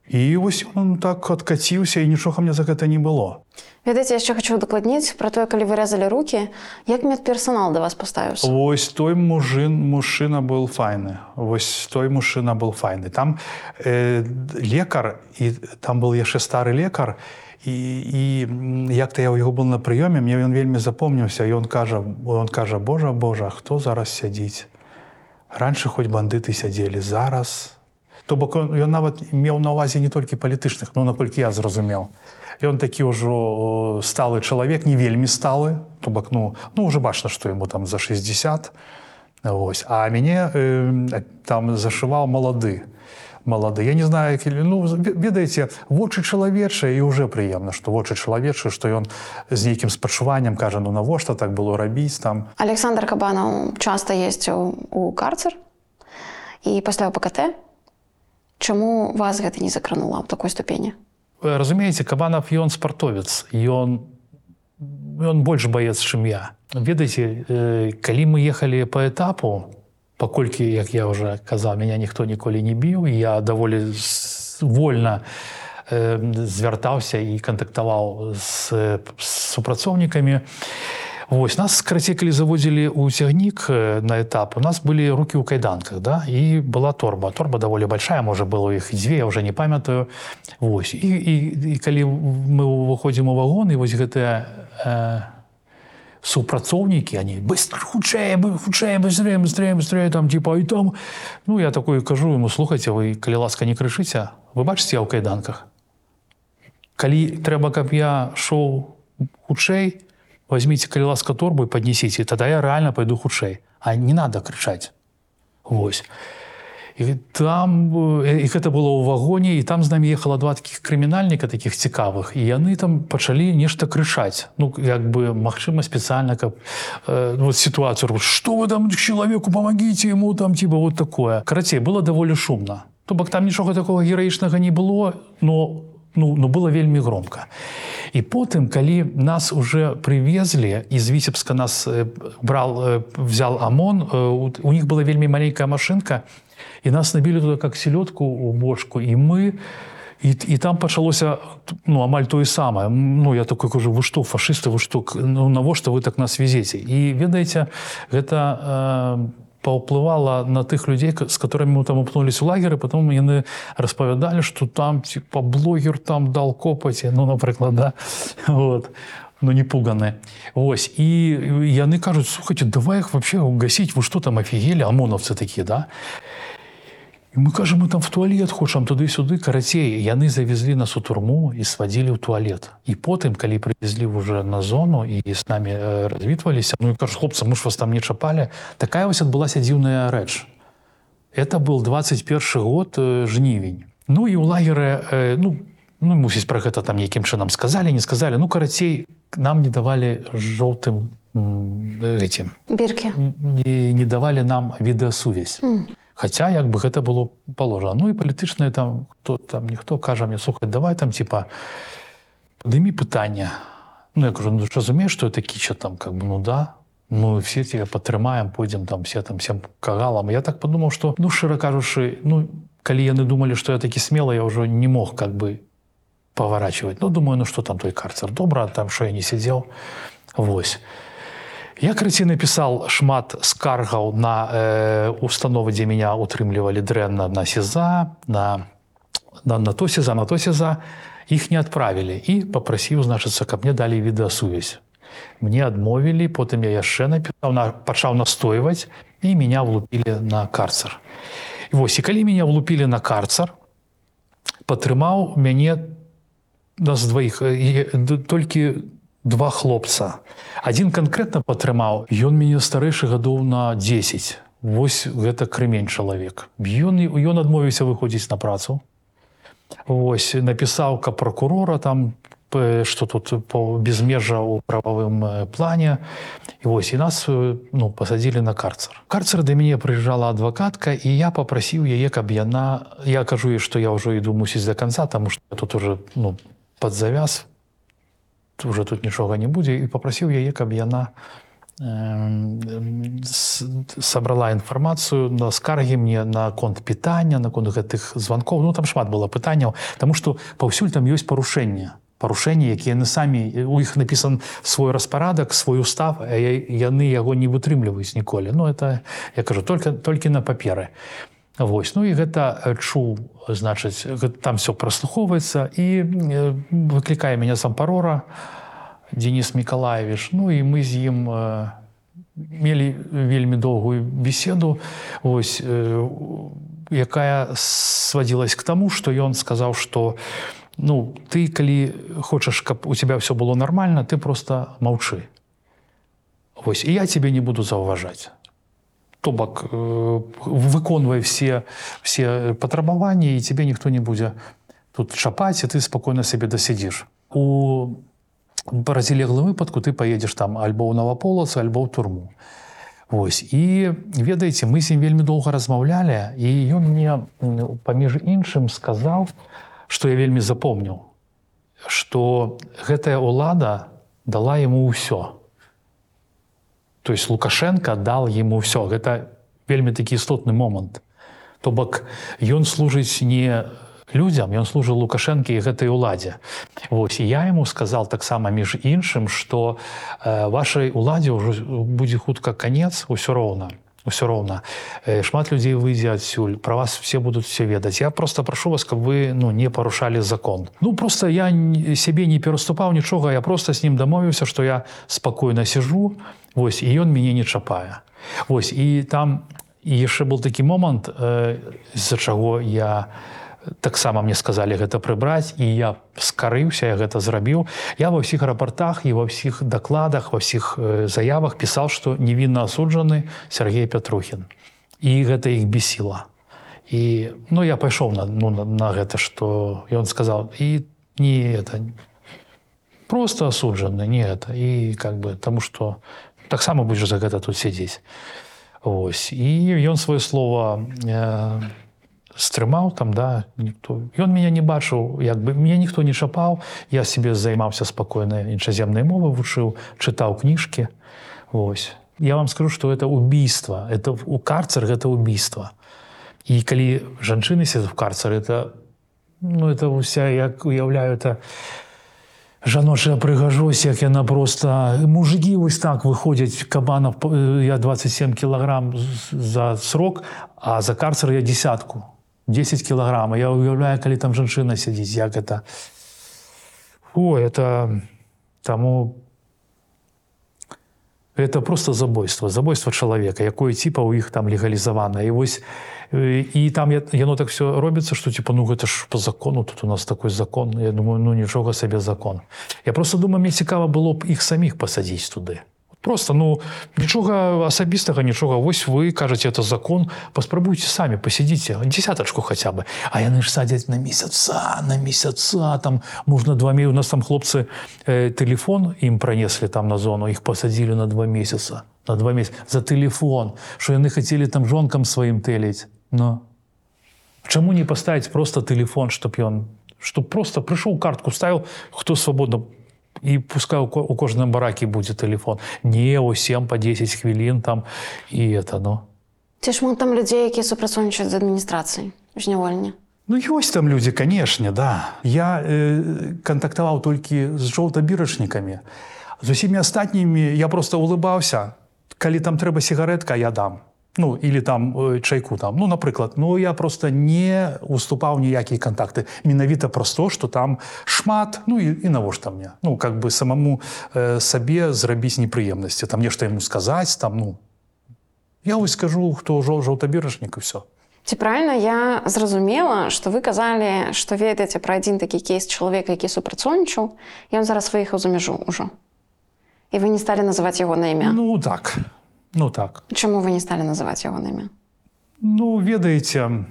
І вось он так адкаціўся і нічога мне за гэта не было. Ведаеце, яшчэ хочу дакладніць пра тое, калі выразалі рукі, як медперсанал да вас паставіўся. Вось той мужын мужчына был файны. Вось той мужчына был файны. Там э, лекар і там был яшчэ стары лекар. І, і як-то я ў яго был на прыёме, мне ён вельмі запомніўся, он кажа, он кажа, Божа Божа, хто зараз сядзіць. Раньше хоць бандыты сядзелі зараз, То бок ён нават меў на ўвазе не толькі палітычных, ну наколькі я зразумеў. Ён такі ўжо сталы чалавек не вельмі сталы, то бок ну, ну уже бачна, што яму там за 60. Вось. А мяне э, там зашываў малады малады. Я не знаю, як, ну, ведаеце, вочы чалавечыя і ўжо прыемна, што вочы чалавечыя, што ён з нейкім спачуваннем кажа, ну навошта так было рабіць там. Александр Кабанаў часта ездзіў у карцер і пасля ПКТ Чаму вас гэта не закранула ў такой ступені? Разумееце, кабанов ён спартовец, ён, ён больш баец, чым я. Ведаеце, калі мы ехалі по этапу, паколькі, як я уже казаў, меня ніхто ніколі не біў, я даволі вольна звяртаўся і кантактаваў з супрацоўнікамі. Вось нас карацей калі заводзілі ў цягнік на этап у нас былі руки ў кайданках да і была торба. Торба даволі большая можа было іх дзве я уже не памятаю. Вось і, і, і калі мы выходзім у вагон і вось гэтыя э, супрацоўнікі они хутчэй бы- хутчэй быстрее быстрее быстрее там типа і там ну я такой кажу ему слухайте вы калі ласка не крышыце вы бачыце я ў кайданках. Калі трэба каб я шоў хутчэй возьмите калі ласка торбу и поднесите тогда я реально пойду хутчэй а не надо крычаць Вось. І там э, і гэта было ў вагоне і там з намі ехала два таких крымінальніка таких цікавых і яны там пачалі нешта крычаць ну як бы магчыма спецыяльна каб э, вот ситуацию что вы там человеку помогите ему там типа вот такое карацей было даволі шумно. То бок там нічога такого гераічнага не было но ну, ну было вельмі громко і потым калі нас уже привезли из віцебска нас брал взял ОМОН у- у них была вельмі маленькая машинка і нас набілі туда как селедку у бошку і мы і, і там пачалося ну амаль тое самае. Ну я такой кажу вы што фашисты вы што к- ну, навошта вы так нас везеце і ведаеце гэта э, паўплывала на тых людзей з которыми мы там упнулись у лагеры потом яны распавядалі что там типа блогер там дал копаці ну напрыклад да вот ну не пуганы. Вось і яны кажуць слухайте давай их вообще угасить вы что там офігелі ОМОНовцы такие да І мы кажам мы там в туалет хочам туды-сюды карацей яны завезлі нас у турму і свадзілі ў туалет. І потым калі прывезлі уже на зону і з намі развітваліся ну і кажу хлопцы мы ж вас там не чапалі такая вось адбылася дзіўная рэч это был 21 год жнівень. Ну і ў лагеры ну ну мусіць про гэта там якім чынам сказалі не сказалі ну карацей нам не давалі жоўтым этим. Біркі. не, не давалі нам відэасувязь. Mm. Хаця як бы гэта было положено. Ну і палітычнае там хто там ніхто кажа мне слухаць давай там типа падымі пытання. Ну я кажу ну, ты ж разумееш, што это кіча там как бы ну да мы все тебя падтрымаем пойдзем там все там всем кагалам. Я так подумаў, што ну шчыра кажучы ну калі яны думалі, што я такі смела я ўжо не мог как бы поворачивать. Ну думаю, ну что там той карцер добра, там що я не сидел. Вось. Я карацей напісаў шмат скаргаў на э, установы, дзе меня утрымлівалі дрэнна на сеза, на, на, на то сеза, на то сеза, іх не адправілі і попрасіў значыцца, каб мне далі відэасувязь. Мне адмовілі, потым я яшчэ напісаў, на, пачаў настойваць і меня влупілі на карцер. І вось і калі меня влупілі на карцер, падтрымаў мяне нас дваіх э, і, д- толькі два хлопца. Один конкретно падтрымаў ён мяне старэйшы гадоў на 10 Вось гэта крымень чалавек. Ён ён адмовіўся выходзіць на працу. Вось напісаў ка прокурора там што тут по безмежжа ў прававым э, плане. І вось і нас э, ну пасадзілі на карцер карцер да мяне прыязджала адвакатка і я попрасіў яе каб яна я кажу ёй што я ўжо іду мусіць до конца тому что тут уже ну под завяз уже тут нічога не будзе і попрасіў яе каб яна сабрала інфармацыю на скаргі мне на конт пытання наконт гэтых званкоў ну там шмат было пытанняў тому что паўсюль там ёсць парушэнне парушэнні якія яны самі у іх напісан свой распарадак свой устав яны яго не вытрымліваюць ніколі ну это я кажу только толькі на паперы Вось ну і гэта э, чуў значыць там все праслухоўваецца і э, выклікае мяне сам парора Денис Миколаевич ну і мы з ім э, мелі вельмі доўгую беседу ось якая сводилась к тому что ён сказаў что ну ты калі хочаш каб у тебя все было нормально ты просто маўчы. Вось і я тебе не буду заўважаць то бок э, выконвай все все патрабаванні і тебе ніхто не будзе тут чапаць і ты спокойно себе дасядзіш. У паразілеглым выпадку ты поедешь там альбо ў наваполацы альбо ў турму. Вось. І ведаеце мы з ім вельмі доўга размаўлялі і ён мне паміж іншым сказаў што я вельмі запомніў што гэтая ўлада дала яму ўсё то есть лукашенко дал ему все гэта вельмі такі істотны момант. То бок ён служыць не людям ён служыў лукашэнкі і гэтай уладзе. Вось і я ему сказал таксама між іншым что э, вашай уладзе ўжо будзе хутка конец усё роўна все роўна Э, шмат людзей выйдзе адсюль про вас все будуць все ведаць я просто прашу вас каб вы ну не парушалі закон. Ну просто я сябе не пераступаў нічога я просто с ним дамовіўся что я спакойна сижу Вось і ён мяне не чапае Вось і там яшчэ был такі момант э, з-за чаго я таксама мне сказалі гэта прыбраць і я скарыўся я гэта зрабіў. Я ва ўсіх рапартах і ва ўсіх дакладах ва ўсіх э, заявах пісаў што невінна асуджаны Сергей Пятрухін і гэта іх бесіла і ну я пайшоў на, ну, на, на гэта што ён сказаў і не это просто асуджаны не это і как бы таму што таксама будзеш за гэта тут сядзець Вось. І ён сваё слово э, стрымаў там да ніхто. Ён меня не бачыў як бы мне ніхто не чапаў. Я себе займаўся спакойна іншаземнай мовы вучыў чытаў кніжкі. Вось. Я вам скажу что это убийство это у карцер гэта убийство і калі жанчыны сядуць в карцер это ну это уся як уяўляю это жаночая прыгажосць як яна просто мужики вось так выходзяць кабанов э, я 27 кілаграм з- за срок а за карцер я десятку 10 кілаграм я уяўляю калі там жанчына сядзіць як это. О это таму это просто забойство забойство чалавека якое типа у іх там легалізавана і вось э, і там я- яно так все робіцца что типа ну гэта ж по закону тут у нас такой закон я думаю ну нічога сабе закон я просто думаю мне цікава было б іх саміх пасадзіць туды просто ну нічога асабістага нічога вось вы кажаце это закон паспрабуйце самі пасядзіце десяточку хаця бы а яны ж садзяць на месяца на месяца там можна два ме у нас там хлопцы э, телефон ім пронеслі там на зону іх пасадзілі на два месяца на два месяца за телефон что яны хацелі там жонкам сваім тэліць но Чаму не паставіць просто телефон чтоб ён чтоб просто прыйшоў картку ставіў хто свабодна і пускай у ко- у кожным бараке будзе телефон. Не у 7 по 10 хвілін там і это ну Ці шмат там людзей, якія супрацоўнічаюць з адміністрацыяй зняволення. Ну ёсць там людзі канешне да. Я э, кантактаваў толькі з жоўтабірачнікамі з усімі астатнімі я просто улыбаўся калі там трэба сігаретка я дам ну или там э, чайку там. Ну напрыклад ну я просто не уступаў ніякія контакты менавіта праз то что там шмат ну і, і навошта мне ну как бы самому э, сабе зрабіць непрыемнасці там нешта яму сказаць там ну. Я вось скажу хто ўжо жоўтабірачнік і все Ці правільна я зразумела, што вы казалі, што ведаеце пра адзін такі кейс чалавека, які супрацоўнічаў, ён зараз выехаў за мяжу ўжо. І вы не сталі называць яго на імя. ну так ну так Чаму вы не сталі называць яго на імя? Ну, ведаеце,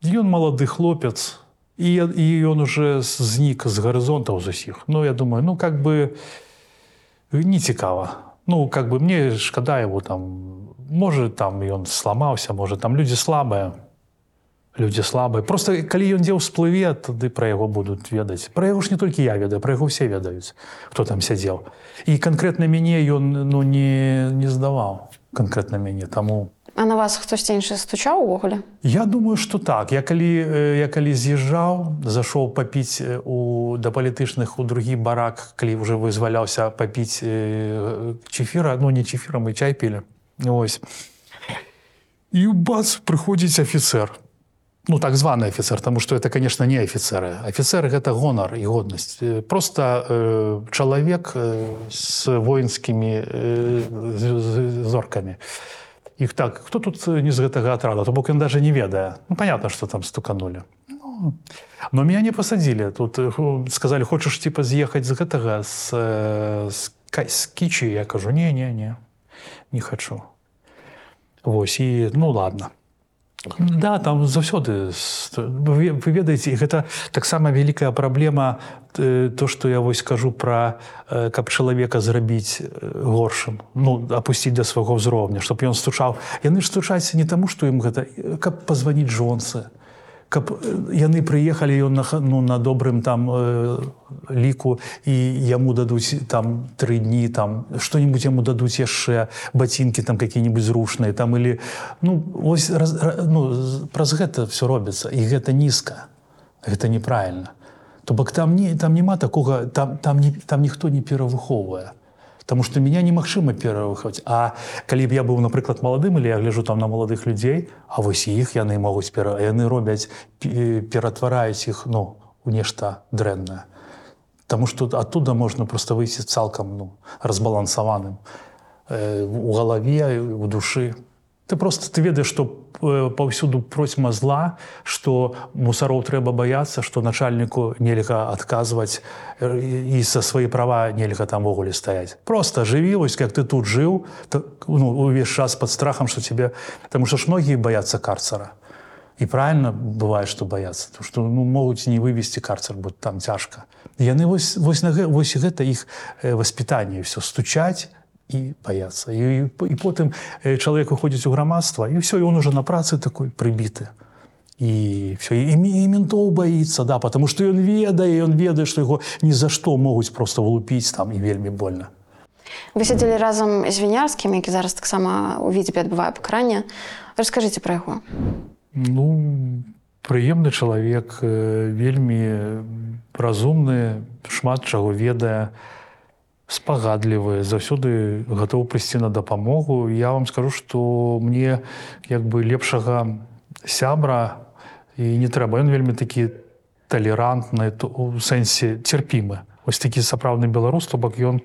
ён малады хлопец, і, і ён уже знік з гарызонтаў з усіх. Ну, я думаю, ну как бы не цікава. Ну, как бы мне шкада его там. Можа, там ён сламаўся, можа, там людзі слабыя. Людзі слабыя. Просто калі ён дзе ўсплыве, тады пра яго будуць ведаць. Пра яго ж не толькі я ведаю, пра яго ўсе ведаюць, хто там сядзеў. І канкрэтна мяне ён ну, не, не здаваў канкрэтна мяне таму А на вас хтосьці іншы стучаў увогуле? Я думаю, что так. Я калі, я калі з'язджаў, зашоў папіць у да палітычных у другі барак, калі уже вызваляўся папіць чефіра, ну не чефірам і чай пілі. Ось. І бац прыходзіць афіцэр. Ну так званы афіцэр, тому что это конечно не афіцеры. Афіцеры гэта гонар і годнасць. Э, Просто э, чалавек э, з воінскімі э, зоркамі. Іх так хто тут не з гэтага атрада то бок ён даже не ведае. Ну, понятно что там стуканули. Ну, но меня не посадили. Тут э, сказали хочаш типа з'ехаць з гэтага э, з, ка- з кічы я кажу не не не не хочу Вось і ну ладно Да, там заўсёды вы вы ведаеце гэта таксама вялікая праблема э, то што я вось кажу пра э, каб чалавека зрабіць э, горшым ну апусціць да свайго ўзроўня чтоб ён стучаў. Яны ж стучаюцца не таму што ім гэта каб пазваніць жонцы каб яны прыехалі ён на ну, на добрым там э, ліку і яму дадуць там тры дні там што-нибудь яму дадуць яшчэ бацінкі там какие-нибудь зрушныя там или ну ось раз, ра- ну, праз гэта все робіцца і гэта нізка гэта неправільна. То бок там не там няма такога там там не там ніхто не перавыхоўвае Потому что меня немагчыма перавыхаць А калі б я быў напрыклад маладым или я гляжу там на маладых людзей А вось іх яны могуць пера яны робяць пе- ператвараюць іх ну у нешта дрэннае. Таму што оттуда можна просто выйсці цалкам ну, разбалансаваным э, у галаве у душы ты просто ты ведаеш што э, паўсюду процьма зла што мусароў трэба баяцца што начальніку нельга адказваць э, і са свае права нельга там ввогуле стаяць. Просто жыві вось як ты тут жыў ну, увесь час под страхам што тебе Таму што ж многія баяцца карцара. І правильно бывае што баяцца то што ну, могуць не вывесці карцар бо там цяжка. Яны вось, вось, на, вось гэта іх э, воспитанне все стучаць і баяцца і, і, і потым чалавек выходзіць у грамадства і все і он уже на працы такой прыбіты і все і, і ментоў баіцца да потому что ён ведае ён ведае што яго ні за што могуць просто вылупіць там і вельмі больно. Вы сядзелі разам з вінярскім, які зараз таксама ў відзебе адбывае пакаранне. Раскажыце пра яго. Ну, прыемны чалавек, вельмі разумны, шмат чаго ведае, спагадлівы, заўсёды гатоў прыйсці на дапамогу. Я вам скажу, што мне як бы лепшага сябра і не трэба. Ён вельмі такі талерантны, у сэнсе цярпімы. Вось такі сапраўдны беларус, то бок ён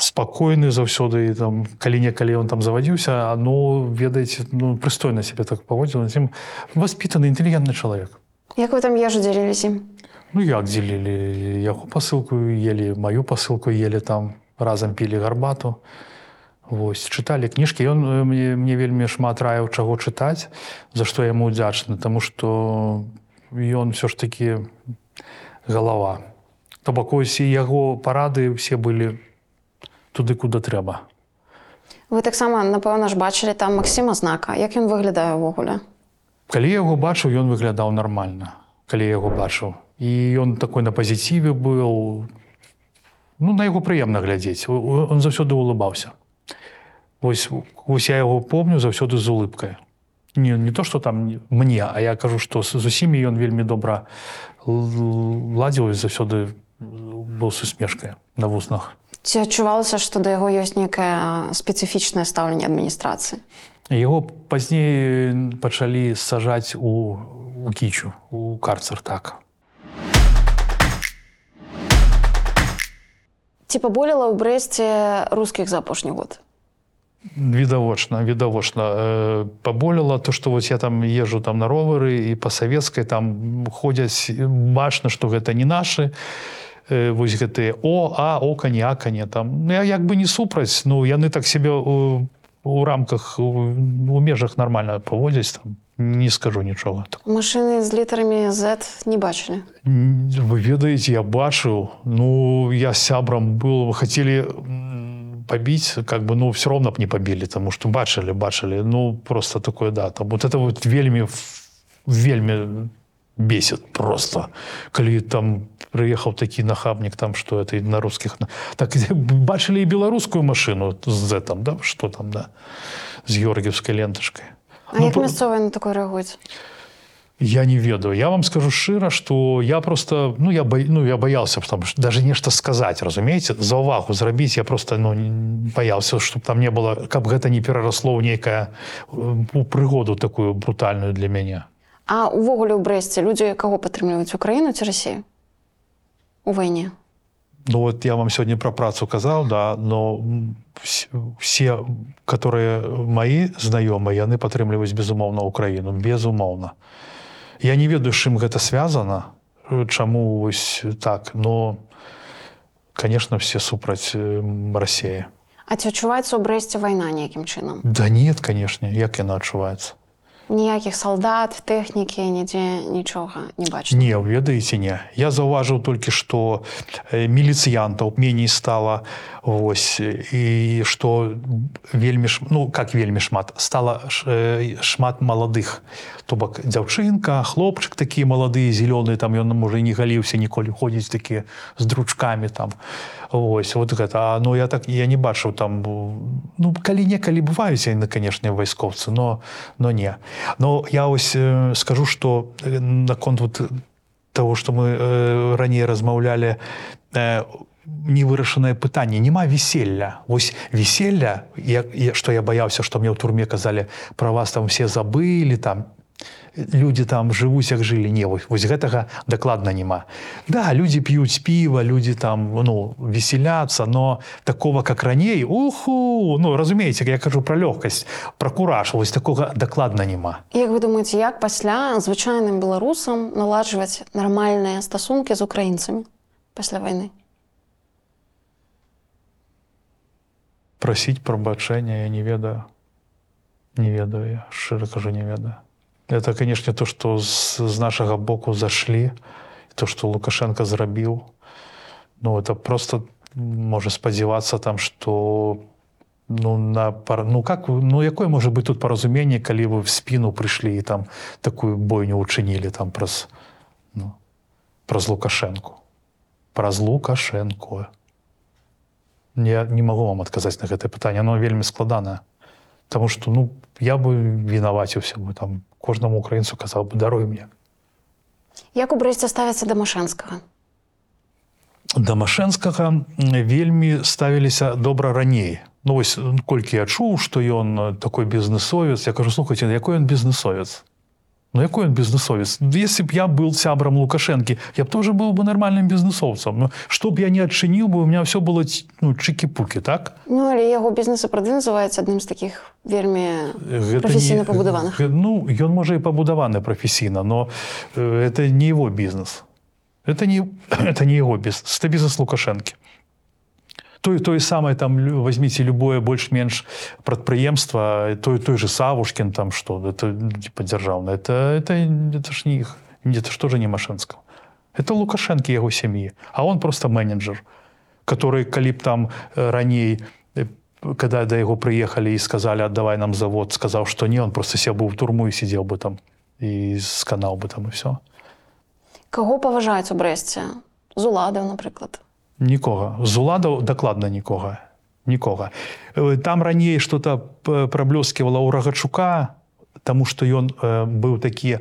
спакойны заўсёды там калі-некалі ён там завадзіўся ну ведаеце ну прыстойна себе так паводзіў ім воспитаны інтэлігентны чалавек Як вы там ежу дзяліліся? Ну як дзелілі яго пасылку ели маю пасылку ели там разам пілі гарбату. Вось чыталі кніжкі. Ён мне, мне вельмі шмат раяў чаго чытаць за што яму удзячны тому что ён все ж таки галава. То бок ось і яго парады все былі туды куды трэба. Вы таксама, напэўна ж бачылі там Максіма знака. Як ён выглядае ўвогуле? калі я яго бачыў ён выглядаў нармальна. Калі я яго бачыў і ён такой на пазіціве быў ну на яго прыемна глядзець он заўсёды улыбаўся ось ось я яго помню заўсёды з улыбкай не, не то что там не- мне а я кажу што з з усімі ён вельмі добра ладзіў заўсёды быў с усмешкай на вуснах. Ці адчувалася, што да яго ёсць нейкае спецыфічнае стаўленне адміністрацыі? Яго пазней пачалі сажаць у, у кічу у карцер так Ці паболела ў брэсце рускіх за апошні год? відавочна відавочна э, паболела то что вось я там езжу там на ровары і па савецкай там ходзяць бачна што гэта не нашы э, вось гэтыя о а о каня каня там. Ну, я як бы не супраць ну яны так себе у, у рамках у, у межах нормально паводзяць там не скажу нічога так Машыны з літарамі Z не бачылі. Вы ведаеце, я бачыў, ну я сябрам был, хацелі пабіць, как бы ну все роўно б не пабілі, таму што бачылі, бачылі, ну просто такое да. Там, вот это вот вельмі вельмі бесит просто. Калі там прыехаў такі нахабнік там што это на рускіх так бачылі і беларускую машыну з там да что там да з георгіевскай лентачкай А Ну, як про- мясцовыя на такое рэагуюць? Я не ведаю. Я вам скажу шчыра, што я просто ну я, бо... ну, я боялся там даже нешта сказаць, разумееце, за ўвагу зрабіць я просто ну, баяўся, чтобы там не было, каб гэта не перарасло ў нейкая у прыгоду такую брутальную для мяне. А увогуле ў брэсце людзі каго падтрымліваюць Украіну ці Расію? У вайне. Ну вот я вам сегодня про працу казаў, да, но все, которые мои знаёмыя, яны падтрымліваюць безумоўна Украіну, безумоўна. Я не ведаю, з чым гэта связано, э, чаму вось так, но конечно, все супраць России. А ці адчуваецца ў брэсце вайна нейкім чынам? Да нет, конечно, як яна адчуваецца. Ніякіх салдат, тэхнікі, нідзе нічога не бачна. Не, ведаеце не. Я заўважыў толькі, што э, міліцыянтаў меней стала вось і што вельмі ш... ну как вельмі шмат стала ш... э, шмат маладых то бок дзяўчынка хлопчык такія маладыя зялёныя там ён можа і не галіўся ніколі ходзіць такі з дручкамі там ось вот гэта. А, ну я так я не бачыў там ну калі-некалі бываюць яны канешне вайскоўцы но но не. Но я ось э, скажу что наконт вот того что мы э, раней размаўлялі э, невырашанае пытанне. Няма веселья. Вось веселья я, я, што я баяўся што мне ў турме казалі пра вас там все забылі там людзі там жывуць як жылі не вось, вось гэтага дакладна няма. Да людзі п'юць піва людзі там ну веселяцца но такого как раней уху ну разумееце я кажу пра лёгкасць пра кураж вось такога дакладна няма. Як вы думаеце, як пасля звычайным беларусам наладжваць нармальныя стасункі з украінцамі пасля вайны? прасіць прабачэння я не ведаю. Не ведаю я шчыра кажу не ведаю это канешне то што з, з нашага боку зашлі то што лукашенко зрабіў ну это просто можа спадзявацца там что ну на пар... ну как ну якое можа быть тут паразуменне калі вы в спину прыйшлі і там такую бойню учынілі там праз ну, праз лукашенко? Праз лукашенко. Я не могу вам адказаць на гэтае пытанне оно вельмі складанае Таму что ну я бы вінаваціўся бы там кожнаму украінцу казаў бы даруй мне Як у брэсце ставяцца да машэнскага? да машэнскага вельмі ставіліся добра раней. Ну вось колькі я чуў што ён такой бізнесовец я кажу слухайте якой ён бізнесовец Ну якой он бізнесовец если б я был сябрам лукашэнкі я б тоже быў бы нармальным бізнесоўцам Ну што б я не адчыніў бы у меня все было ну чыкі-пукі так? Ну але яго бізнес сапраўды называецца адным з такіх вельмі прафесійна пабудаваных. г- ну ён можа і пабудаваны прафесійна но это не его бізнес. Это не это не его бізнес. Это бізнес лукашэнкі той той самае там возьмите любое больш-менш прадпрыемства той той же савушкин там что это типа дзяржаўна это это это ж не іх это что же не машинского это лукашэнкі яго сям'і а он просто менеджер который калі б там э, раней э, когда да яго прыехалі і сказали аддавай нам завод сказаў что не он просто сеў бы ў турму і сидзеў бы там і сканаў бы там і все Каго паважаюць у брэсце? З уладаў, напрыклад. Нікога. З уладаў дакладна нікога. Нікога. Э, там раней что-то п- праблёсківала ў рагачука тому что ён э, быў такі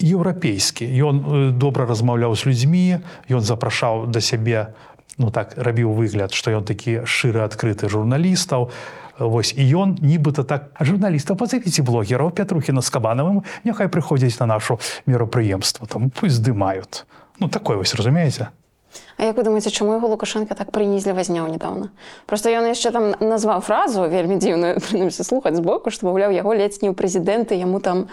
еўрапейскі. Ён э, добра размаўляў з людзьмі ён запрашаў да сябе ну так рабіў выгляд што ён такі шчыры адкрыты журналістаў. Вось і ён нібыта так журналістаў пазавіце блогераў пятрухіна з кабанавым няхай прыходзяць на нашу мерапрыемства там пусть здымаюць ну такое вось разумееце А як вы думаеце, чаму яго Лукашенко так прынізліва зняў нядаўна? Проста ён яшчэ там назваў фразу вельмі дзіўную прынамсі слухаць збоку, што маўляў яго ледзь не ў прэзідэнты яму там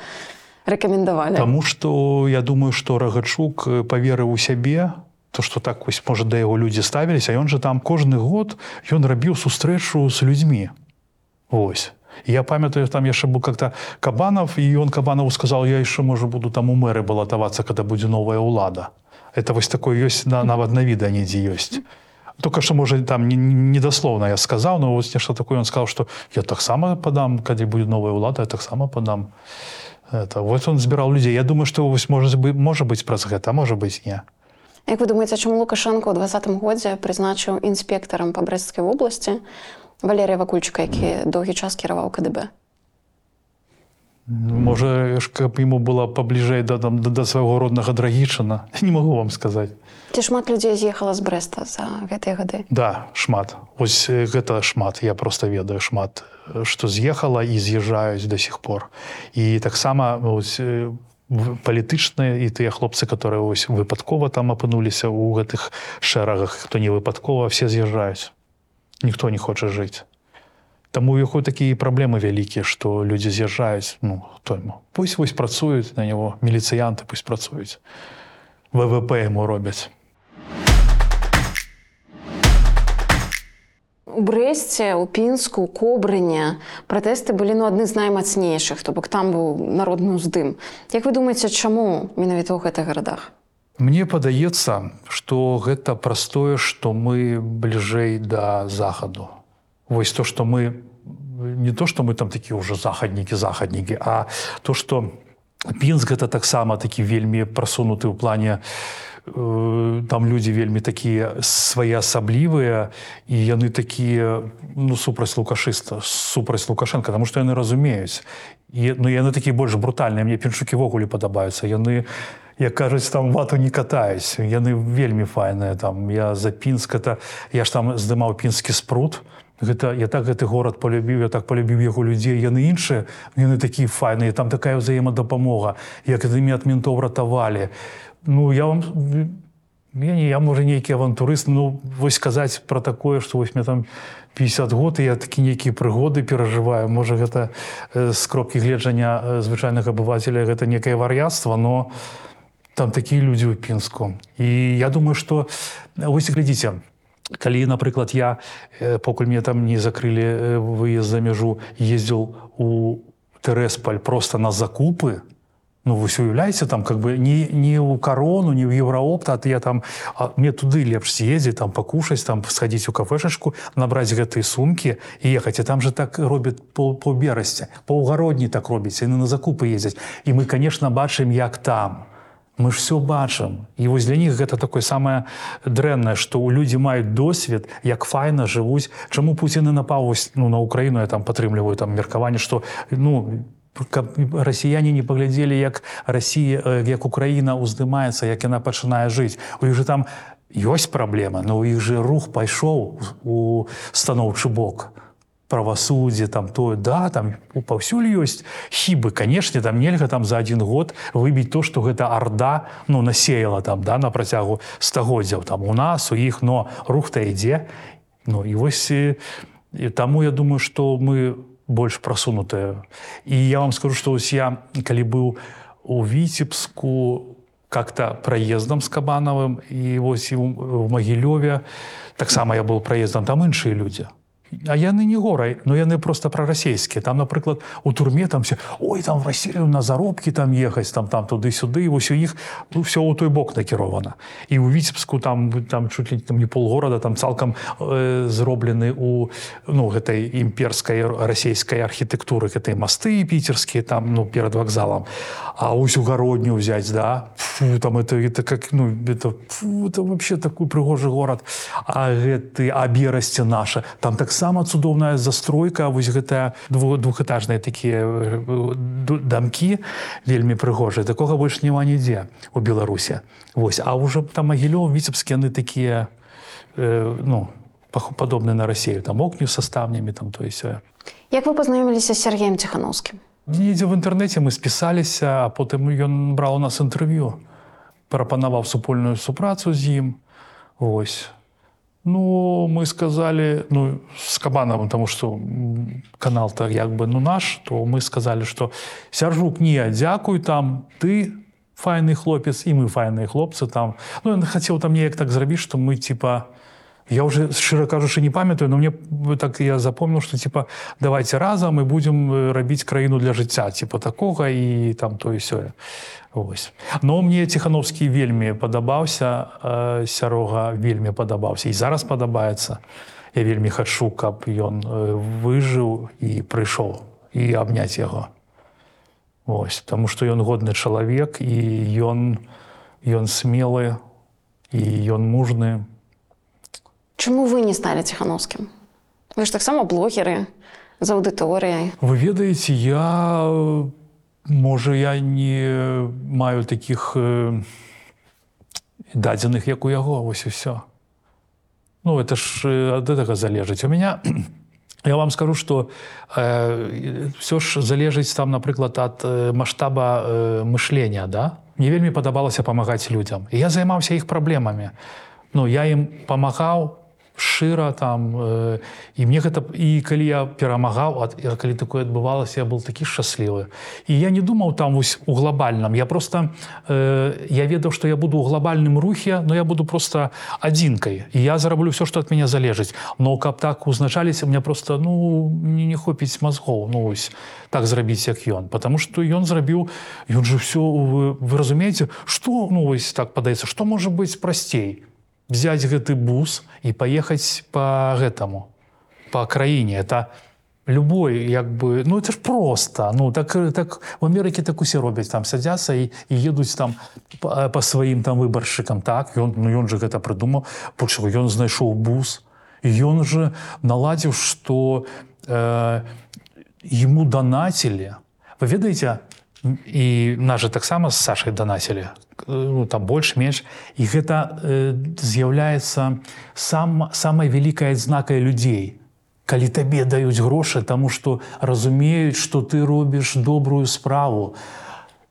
рэкамендавалі. Таму што я думаю, што рагачук паверыў у сябе, то што так вось можа да яго людзі ставіліся, ён жа там кожны год ён рабіў сустрэчу з людзьмі. Вось. Я памятаю там яшчэ быў как-то кабанов і ён кабанаву сказал я яшчэ можа буду там у мэры балатавацца когда будзе новая ўлада это вось такое ёсць на нават на віда недзе ёсць. Только что можа там не- не- недаслоўна я сказаў но вось нешта такое ён сказал что я таксама падам калі будзе новая ўлада таксама падам это вот он збіраў людзей. Я думаю что вось можа бы можа быць праз гэта можа быць не. Як вы думаеце, чаму Лукашенко ў двадцатым годзе прызначыў інспектарам па брэсцкай вобласці Валерія Вакульчыка, які доўгі час кіраваў КДБ. Можа ж каб ему было пабліжэй да, там, да, да свайго роднага драгічына не могу вам сказаць Ці шмат людзей з'ехала з брэста за гэтыя гады. Да, шмат. Вось э, гэта шмат. Я просто ведаю шмат, што з'ехала і з'язджаюць до сих пор. І таксама палітычныя і тыя хлопцы, которые вось выпадкова там апынуліся ў гэтых шэрагах, хто не выпадкова, все з'язджаюць. Ніхто не хоча жыць. Таму у яго такія праблемы вялікія, што людзі з'язджаюць ну, хто яму. Пусть вось працуюць на него міліцыянты пусть працуюць. ВВП яму робяць. У брэсце, у пінску, у кобрыне пратэсты былі ну адны з наймацнейшых, то бок там быў народны ўздым. Як вы думаеце, чаму менавіта ў гэтых гарадах? Мне падаецца, што гэта праз што мы бліжэй да захаду. Вось то, што мы не то, што мы там такія ўжо захаднікі, захаднікі, а то, што Пінск гэта таксама такі вельмі прасунуты ў плане э, там людзі вельмі такія своеасаблівыя і яны такія ну супраць лукашыста супраць лукашенко тому што яны разумеюць. І, ну яны такія больш брутальныя мне піншукі ввогуле падабаюцца. Яны як кажуць там вату не катаюсь яны вельмі файныя там. Я за пінск это я ж там здымаў пінскі спрут гэта я так гэты горад полюбіў я так полюбіў яго людзей яны іншыя яны такія файныя там такая ўзаемадапамога як імі ад ментов ратавалі. Ну я вам я не я можа нейкі авантурыст ну вось сказаць про такое что вось мне там 50 год і я такі нейкія прыгоды перажываю. Можа гэта з кропкі гледжання звычайнага абывателя гэта некае вар'яцтва но там такія людзі ў пінску. І я думаю что вось глядзіце калі напрыклад я э, покуль мне там не закрылі э, выезд за мяжу ездзіў у тэрэспаль просто на закупы ну вось уяўляеце там как бы не не ў карону не ў еўраопта ты я там а мне туды лепш з'ездзі там пакушаць там схадзіць у кафешачку набраць гэтыя сумкі і ехаць. А там же так робят по, по берасці. Паўгародні так робіць яны на закупы ездзяць. І мы конечно бачым як там мы ж все бачым. І вось для них гэта такое самае дрэннае што ў людзі маюць досвед як файна жывуць. Чаму Пуціны напаў вось, ну на Украіну я там падтрымліваю там меркаванне што ну каб расіяне не паглядзелі як Расія э, як Украіна ўздымаецца як яна пачынае жыць. У іх же там ёсць праблема но у іх же рух пайшоў у станоўчы бок правасуддзе там тое да там паўсюль ёсць. Хібы канешне там нельга там за один год выбіць то што гэта арда ну насеяла там да на працягу стагоддзяў. Там у нас у іх но рух-то ідзе. Ну і вось і, і таму я думаю што мы больш прасунутая і я вам скажу што ось я калі быў у віцебску как-то праездам з кабанавым і вось і в магілёве таксама я быў праездам там іншыя людзі А яны не горай но яны просто прарасійскія там напрыклад у турме там все ой там в Россию на заробкі там ехаць там там туды-сюды вось у іх ну, все ў той бок накірована і у віцебску там там чуть ли там не полгорада там цалкам э, зроблены у ну гэтай імперскай расійскай архітэктуры гэтай масты піцерскія там ну перад вакзалам а ось угародню взять да? Фу, там это это как ну это, фу, это вообще такой прыгожы горад а гэты аберасці наша там так таксама цудоўная застройка вось гэтая двухэтажныя такія дамкі вельмі прыгожыя. Такога больш няма нідзе у беларусе Вось а ўжо там магілёў віцебскі яны такія э, ну падобны на рассею там окню са ставнямі там то есть Як вы пазнаёміліся з Сергеем ціхановскім? Недзе в інтэрнэце мы спісаліся а потым ён браў у нас інтэрв'ю прапанаваў супольную супрацу з ім. Ось Ну, мы сказали, ну, с Кабановым, потому что канал-то как бы, ну, наш, то мы сказали, что Сяржук, не, дякуй там, ты файный хлопец, и мы файные хлопцы там. Ну, я хотел там неяк так зрабіць, что мы, типа, я уже, шчыра кажучы, не памятаю, но мне так я запомнил, что, типа, давайте разом и будем рабіць краіну для жыцця, типа, такога и там то и сёе. Ось. Но мне ціхановскі вельмі падабаўся э, сярога вельмі падабаўся і зараз падабаецца. Я вельмі хачу, каб ён э, выжыў і прыйшоў і абняць яго. Ось, Таму што ён годны чалавек і ён, ён смелы і ён мужны. Чаму вы не сталі ціхановскім? Вы ж таксама блогеры з аўдыторыяй. Вы ведаеце, я Можа, я не маю такіх э, дадзеных, як у яго вось і все. Ну это ж ад гэтага залежыць. У меня я вам скажу, што э, все ж залежыць там, напрыклад, ад маштаба э, мышлення. Да? Мне вельмі падабалася памагаць людзям. І я займаўся іх праблемамі. Ну, я ім памагаў, шчыра там э, і мне гэта і калі я перамагаў ад калі такое адбывалася я был такі шчаслівы. І я не думаў там вось у глобальным я просто э, я ведаў што я буду ў глобальным рухе но я буду просто адзінкай. І я зараблю все што ад мяне залежыць. Но каб так узначаліся мне просто ну не, не хопіць мазгоў. Ну ось так зрабіць як ён. Потому что ён зрабіў ён же все вы, вы разумееце? Что ну ось так падаецца что можа быць прасцей взять гэты бус і паехаць по гэтаму по краіне. Это любой як бы ну это ж просто ну так так в Амерыке так усе робяць там садзяцца і, і едуць там по, сваім там выбаршчыкам. Так ён ну ён же гэта прыдумаў. Почему ён знайшоў бус. Ён же наладзіў что э, ему данацілі. Вы ведаеце і нас же таксама з Сашай данацілі ну, там больш-менш і гэта э, з'яўляецца сам самай вялікай адзнакай людзей калі табе даюць грошы таму што разумеюць што ты робіш добрую справу.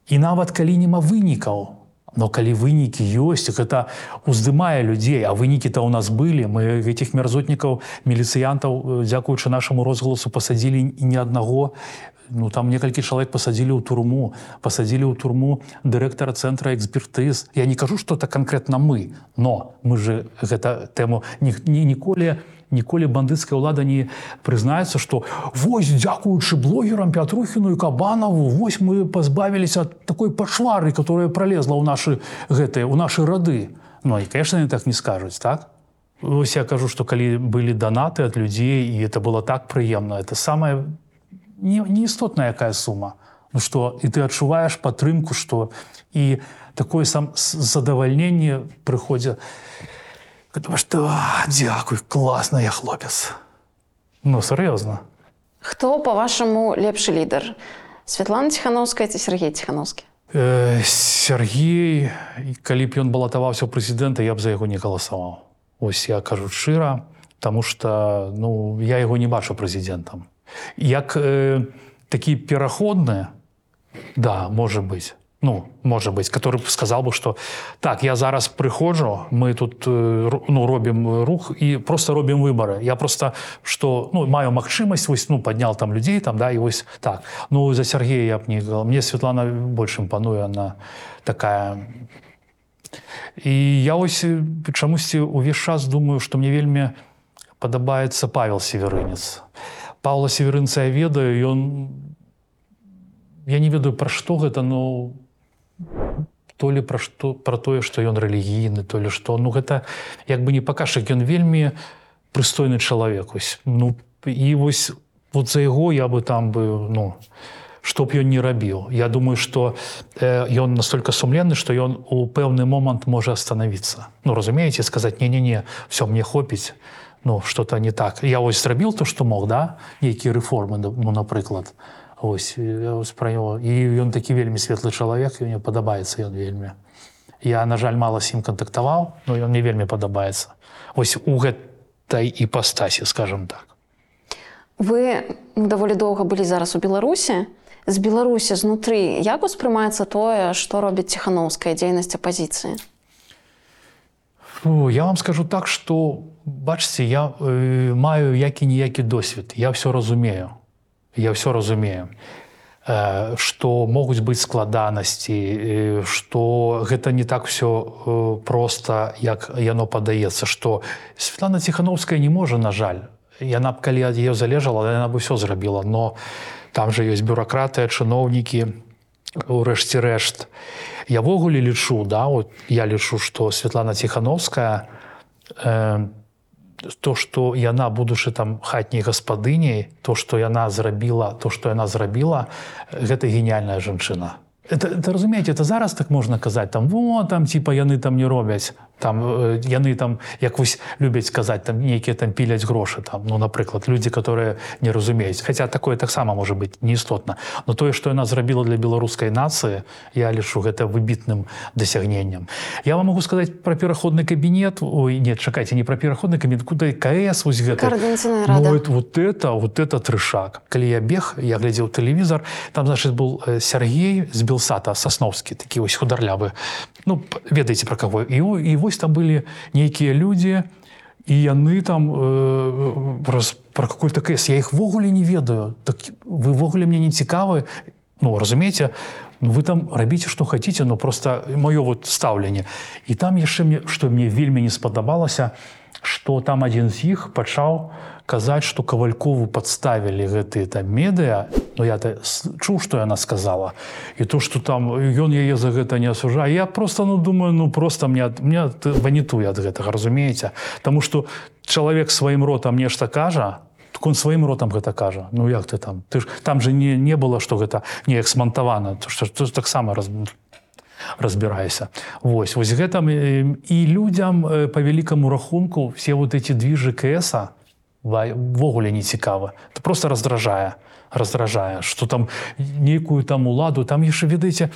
І нават калі няма вынікаў. Но калі вынікі ёсць гэта уздымае людзей а вынікі-то ў нас былі мы гэтых мерзотнікаў міліцыянтаў дзякуючы нашаму розгаласу пасадзілі і ні аднаго ну там некалькі чалавек пасадзілі ў турму пасадзілі ў турму дырэктара цэнтра экспертыз я не кажу что это конкретно мы но мы же гэта тэму ні, ні, ніколі ніколі бандыцкая ўлада не прызнаецца что вось дзякуючы блогерам пятрухіну і кабанаву вось мы пазбавіліся ад такой пашвары которая пролезла ў нашы гэтыя у нашы рады ну і конечно не так не скажуць так? Вось я кажу что калі былі данаты ад людзей і это было так прыемна это самое не, не істотная якая сума ну что і ты адчуваеш падтрымку что і такое сам задавальненне прыходзя что дзякуй класна я хлопец ну сур'ёзна Хто па-вашаму лепшы лідар Святлана ціхановская ці Сергей ціхановскі э, Сергей калі б ён балатаваўся ў прэзідэнта я б за яго не галасаваў ось я кажу шчыра тому что ну я яго не бачу прэзідэнтам як э, такі пераходны да можа быть ну можа быть который сказал бы что так я зараз прыходжу мы тут э, ну робім рух і просто робім выборы я просто что ну маю магчымасць вось ну поднял там людзей там да і вось так ну за Сергея я б не мне Светлана больш імпануе она такая. І я ось чамусьці увесь час думаю что мне вельмі падабаецца павел северынец Паўла северынца я ведаю ён я не ведаю пра што гэта но то ли пра што пра тое што ён рэлігійны то ли што ну гэта як бы не пакажак ён вельмі прыстойны чалавек ось ну і вось вот за яго я бы там бы ну чтоб ён не рабіў. Я думаю что э, ён настолько сумленны что ён у пэўны момант можа остановиться ну разумееце сказаць не не не все мне хопіць ну что-то не так. Я ось зрабіў то что мог да? Нейкія рэформы ну напрыклад ось пра него і ён такі вельмі светлы чалавек і мне падабаецца ён вельмі я на жаль мала з ім кантактаваў но ён мне вельмі падабаецца ось у гэтай іпастасі скажем так. Вы даволі доўга былі зараз у беларусі з беларусі знутры як успрымаецца тое што робіць ціхановская дзейнасць апозіцыі Фу, я вам скажу так что бачце я э, маю які-ніякі досвед я все разумею я все разумею э, что могуць быць складанасці что э, гэта не так все э, просто як яно падаецца что Светлана ціхановская не можа на жаль. Яна б калі ад ее залежала яна бы все зрабіла но там же ёсць бюракратыя чыноўнікі урэшце рэшт. Явогуле лічу да вот я лічу что Светлана ціхановская э, то что яна будучы там хатняй гаспадыняй то что яна зрабіла то что яна зрабіла гэта гениальная жанчына. Это, это разумееце это зараз так можна казаць там во там типа яны там не робяць там э, яны там як вось любяць сказаць там нейкія там піляць грошы там ну напрыклад людзі которые не разумеюць. Хотя такое таксама можа быть неістотна. Но тое что яна зрабіла для беларускай нацыі я лічу гэта выбітным дасягненнем. Я вам могу сказаць про пераходны кабінет. Ой нет чакайце не про пераходны кабінет куда кс вось гэта ну, это, вот это вот это трышак калі я бег я глядзеў тэлевізор там значит был э, Сергей з белсата сасновскі такі вось хударлявы ну ведаеце про кого і і вось там былі нейкія людзі і яны там э, раз про какой-то кэс. Я іх ввогуле не ведаю. Так вывогуле мне не цікавы. Ну разумееце ну, вы там рабіце што хаце но просто маё вот стаўленне. І там яшчэ мне што мне вельмі не спадабалася что там адзін з іх пачаў казаць что кавалькову подставілі гэтые там медыа но я чуў что яна сказала. І то что там ён яе за гэта не асужае я просто ну думаю ну просто мне мне ванітуе ад гэтага разумееце? Таму что чалавек сваім ротам нешта кажа он сваім ротам гэта кажа. Ну як ты там? Ты ж там же не не было что гэта неяк смантавана то что таксама раз разбірайся. Вось вось гэтым і людзям по вялікаму рахунку все вот эти движы кса ввогуле не цікава это просто раздражае раздражае что там нейкую там уладу там яшчэ ведаеце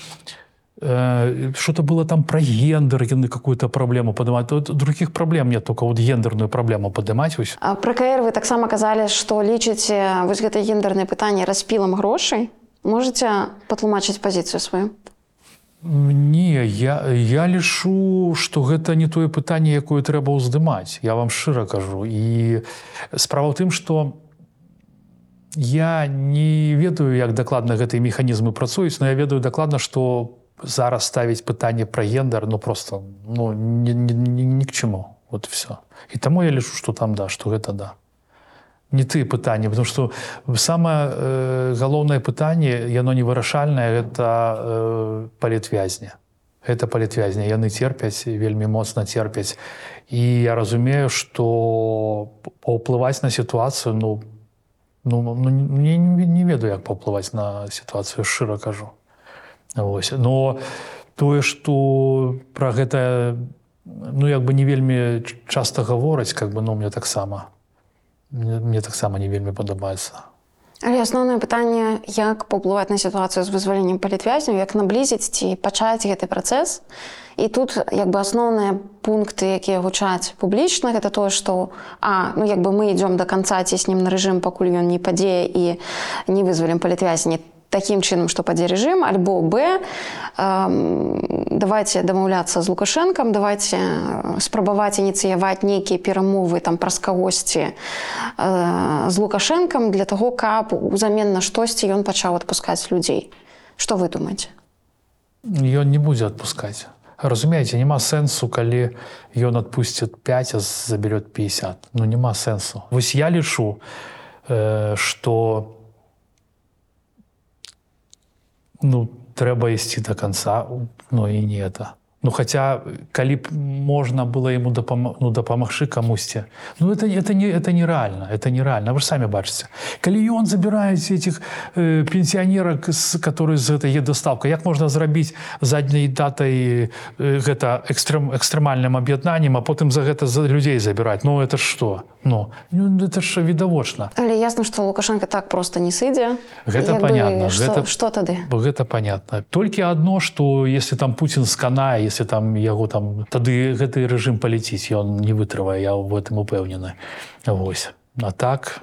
Э, Что-то было там про гендер, яны какую-то проблему поднимать. Тут других проблем нет, только вот гендерную проблему поднимать. Вось. А Пра КР вы таксама казалі, што лічыце вось гэта гендернае пытанне распілам грошай. Можаце патлумачыць пазіцыю сваю? Не, я, я лішу, што гэта не тое пытанне, якое трэба ўздымаць. Я вам шчыра кажу. І справа ў тым, што я не ведаю, як дакладна гэтыя механізмы працуюць, но я ведаю дакладна, што зараз ставіць пытанне пра гендер ну просто ну, ні, ні, ні, ні к чаму. Вот все. І таму я лішу, што там да, што гэта да. Не тыя пытанні, потому што самае э, галоўнае пытанне, яно не вырашальнае, гэта э, палітвязня. Гэта палітвязня. Яны церпяць, вельмі моцна церпяць. І я разумею, што паўплываць на сітуацыю ну, ну, ну, не, не ведаю, як паўплываць на сітуацыю, шчыра кажу. Вось. Но тое, што пра гэта ну, як бы не вельмі часта гавораць, как бы, ну, мне таксама мне, мне таксама не вельмі падабаецца. Але асноўнае пытанне, як паўплываць на сітуацыю з вызваленнем палітвязняў, як наблізіць ці пачаць гэты працэс. І тут як бы асноўныя пункты, якія гучаць публічна, гэта тое, што а ну як бы мы ідём да канца ціснем на рэжым, пакуль ён не падзее і не вызвалім палітвязні таким чынам што падзе рэжым альбо б э, давайте дамаўляцца з лукашэнкам давайте спрабаваць ініцыяваць нейкія перамовы там праз кагосьці э, з лукашэнкам для того каб узамен на штосьці ён пачаў адпускаць людзей что вы думаете? Ён не будзе адпускаць разумееце няма сэнсу калі ён адпусціць 5 заберет 50 ну няма сэнсу вось я лішу э, что ну трэба ісці до конца но і не это ну хотя калі б можна было ему дапам... ну, дапамагчы камусьці ну это это не это нереально это нереально вы ж самі бачыце калі ён забіраеце этих э, пенсіянерак с которые з этой е доставка як можна зрабіць задняй датай э, гэта экстрем экстрэмальным аб'яднаннем а потым за гэта за людзей забіраць ну это что? Ну, ну это ж відавочна але ясна что лукашенко так просто не сыдзе гэта понятно что, гэта что тады? гэта понятно. Толькі одно что если там Путин сканае если там яго там тады гэты рэжым паляціць ён не вытрывае я в этом упэўнены. Вось. А так.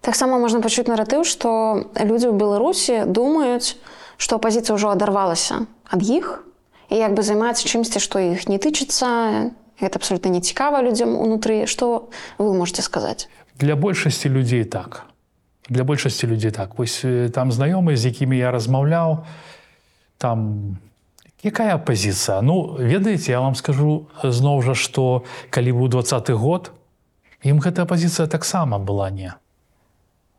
Таксама можна пачуць наратыў што людзі ў беларусі думаюць што апазіцыя ўжо адарвалася ад іх і як бы займаецца чымсьці што іх не тычыцца. Гэта абсолютно не цікава людзям унутры. Что вы можете сказаць? Для большасці людзей так. Для большасці людзей так. Вось там знаёмыя з якімі я размаўляў там якая пазіцыя ну ведаеце я вам скажу зноў жа што калі быў двадцаты год ім гэтая пазіцыя таксама была не.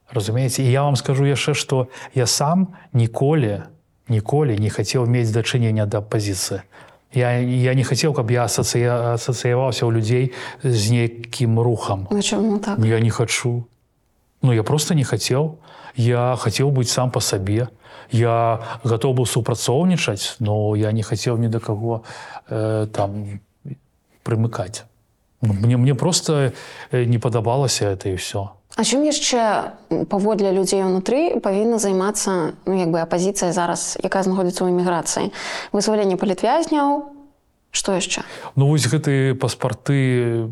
Разумееце? І я вам скажу яшчэ што я сам ніколі ніколі не хацеў мець дачынення да пазіцыі я, я не хацеў каб я асацыя асацыяваўся ў людзей з нейкім рухам. Ну, так? я не хачу. Ну я просто не хацеў я хацеў быць сам по сабе я готов быў супрацоўнічаць но я не хацеў ні да каго э, там прымыкаць ну, мне мне просто не падабалася это і все А чым яшчэ паводле людзей унутры павінна займацца ну, як бы апазіцыя зараз якая знаходзіцца ў эміграцыі вызваленне палітвязняў что яшчэ? Ну вось гэтыя паспарты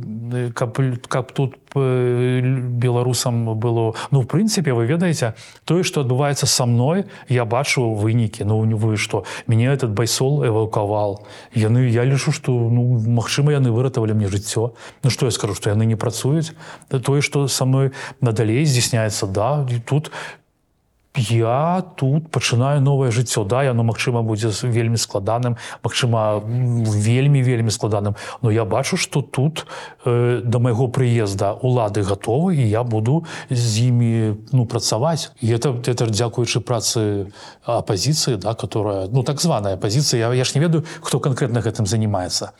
каб, каб тут беларусам было ну в прынцыпе вы ведаеце тое што адбываецца са мной я бачу вынікі. Ну вы што мяне этот байсол эвакавал яны я лічу што ну магчыма яны выратавалі мне жыццё. Ну што я скажу што яны не працуюць? Тое што са мной надалей здзяйсняецца да тут я тут пачынаю новае жыццё. Да яно магчыма будзе вельмі складаным Мачыма вельмі вельмі складаным но я бачу что тут э, да майго прыезда улады гатовы і я буду з імі ну працаваць. І это это дзякуючы працы апозіцыі да которая ну так званая пазіцыя я, я ж не ведаю хто конкретно гэтым занимается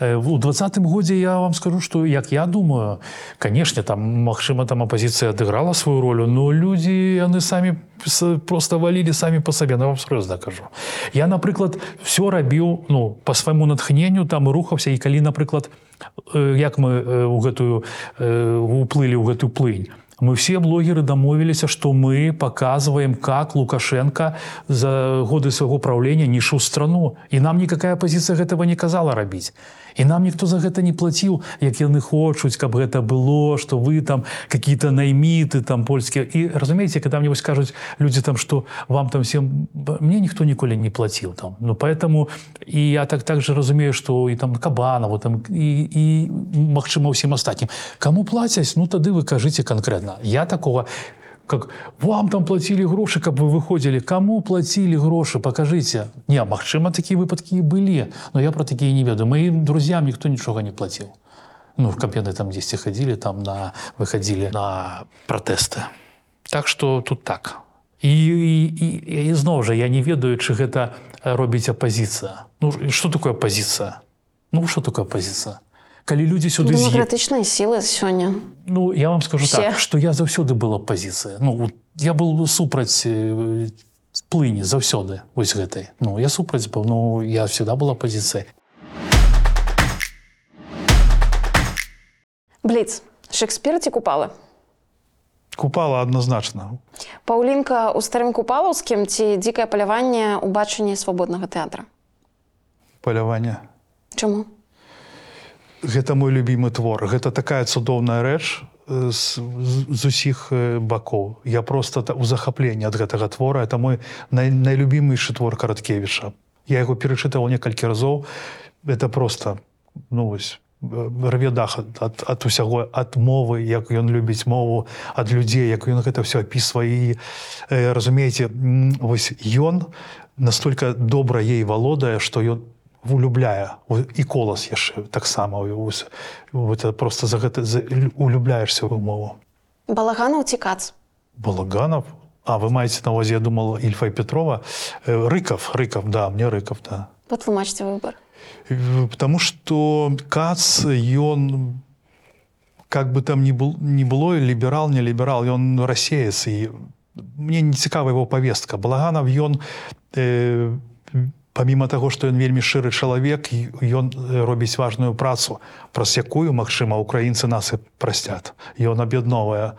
у двадцатым годзе я вам скажу что як я думаю канешне там магчыма там апозіцыя адыграла сваю ролю но людзі яны самі просто валілі самі по сабе на вам сур'ёзна кажу я напрыклад все рабіў ну по свайму натхненню там рухаўся і калі напрыклад як мы у гэтую уплылі ў гэтую плынь Мы все блогеры домовились, что мы показываем, как Лукашенко за годы своего правления несу страну. И нам никакая оппозиция этого не казала робить. І нам ніхто за гэта не плаціў як яны хочуць каб гэта было что вы там какие-то найміты там польскія. І разумееце когда мне вось кажуць людзі там что вам там всем мне ніхто ніколі не плаціў там. Ну поэтому і я так так же разумею что і там кабанова там і, і магчыма ўсім астатнім. Кому плацяць? Ну тады вы кажыце конкретно я такого как вам там платили грошы каб вы выходзілі кому платили грошы? Покажите. Не Мачыма такія выпадкі і былі но я про такія не ведаю. Моим друзьям ніхто нічога не плаціў ну каб яны там дзесьці хадзілі там на выходили на протэсты так что тут так. І, і, і, і зноў жа я не ведаю чы гэта робіць апозіцыя. Ну что такое пазіцыя ну что такое пазіцыя калі людзі сюды з'едуць Демократичные силы сегодня. Ну, я вам скажу Все. так, что я заўсёды был апозіцыя. Ну, я был супраць э, плыні заўсёды вось гэтай. Ну, я супраць быў, ну, я всегда был апозіцыяй. Бліц. Шекспір ці купали? Купала однозначно. Паўлінка ў старым купалаўскім ці дзікае паляванне ў бачанні свабоднага тэатра. Паляванне. Чаму? Гэта мой любимы твор. Гэта такая цудоўная рэч э, з, з- з усіх э, бакоў. Я просто у захапленні ад гэтага твора. Это мой най, найлюбімейшы твор караткевіча. Я яго перачытаў некалькі разоў. Это просто ну, вось, э, рве дах ад, ад, ад усяго ад мовы, як ён любіць мову, ад людзей, як ён гэта все апісвае. І, э, разумееце, вось ён настолько добра ей валодае, што ён улюбляе і колас яшчэ таксама просто за гэта за, улюбляешься ў мову Балаганаў ці кац? балаганов? А вы маеце на увазе я думал ільфа і петрова. Рыков рыков да мне рыков да. Патлумачце выбар. Э, потому что кац ён как бы там ни был не было ліберал не ліберал ён расеец і мне не цікава его повестка. Балаганов ён э, помимо того что ён вельмі шчыры чалавек ён э, робіць важную працу праз якую магчыма украінцы нас і прасцят он аб'ядновае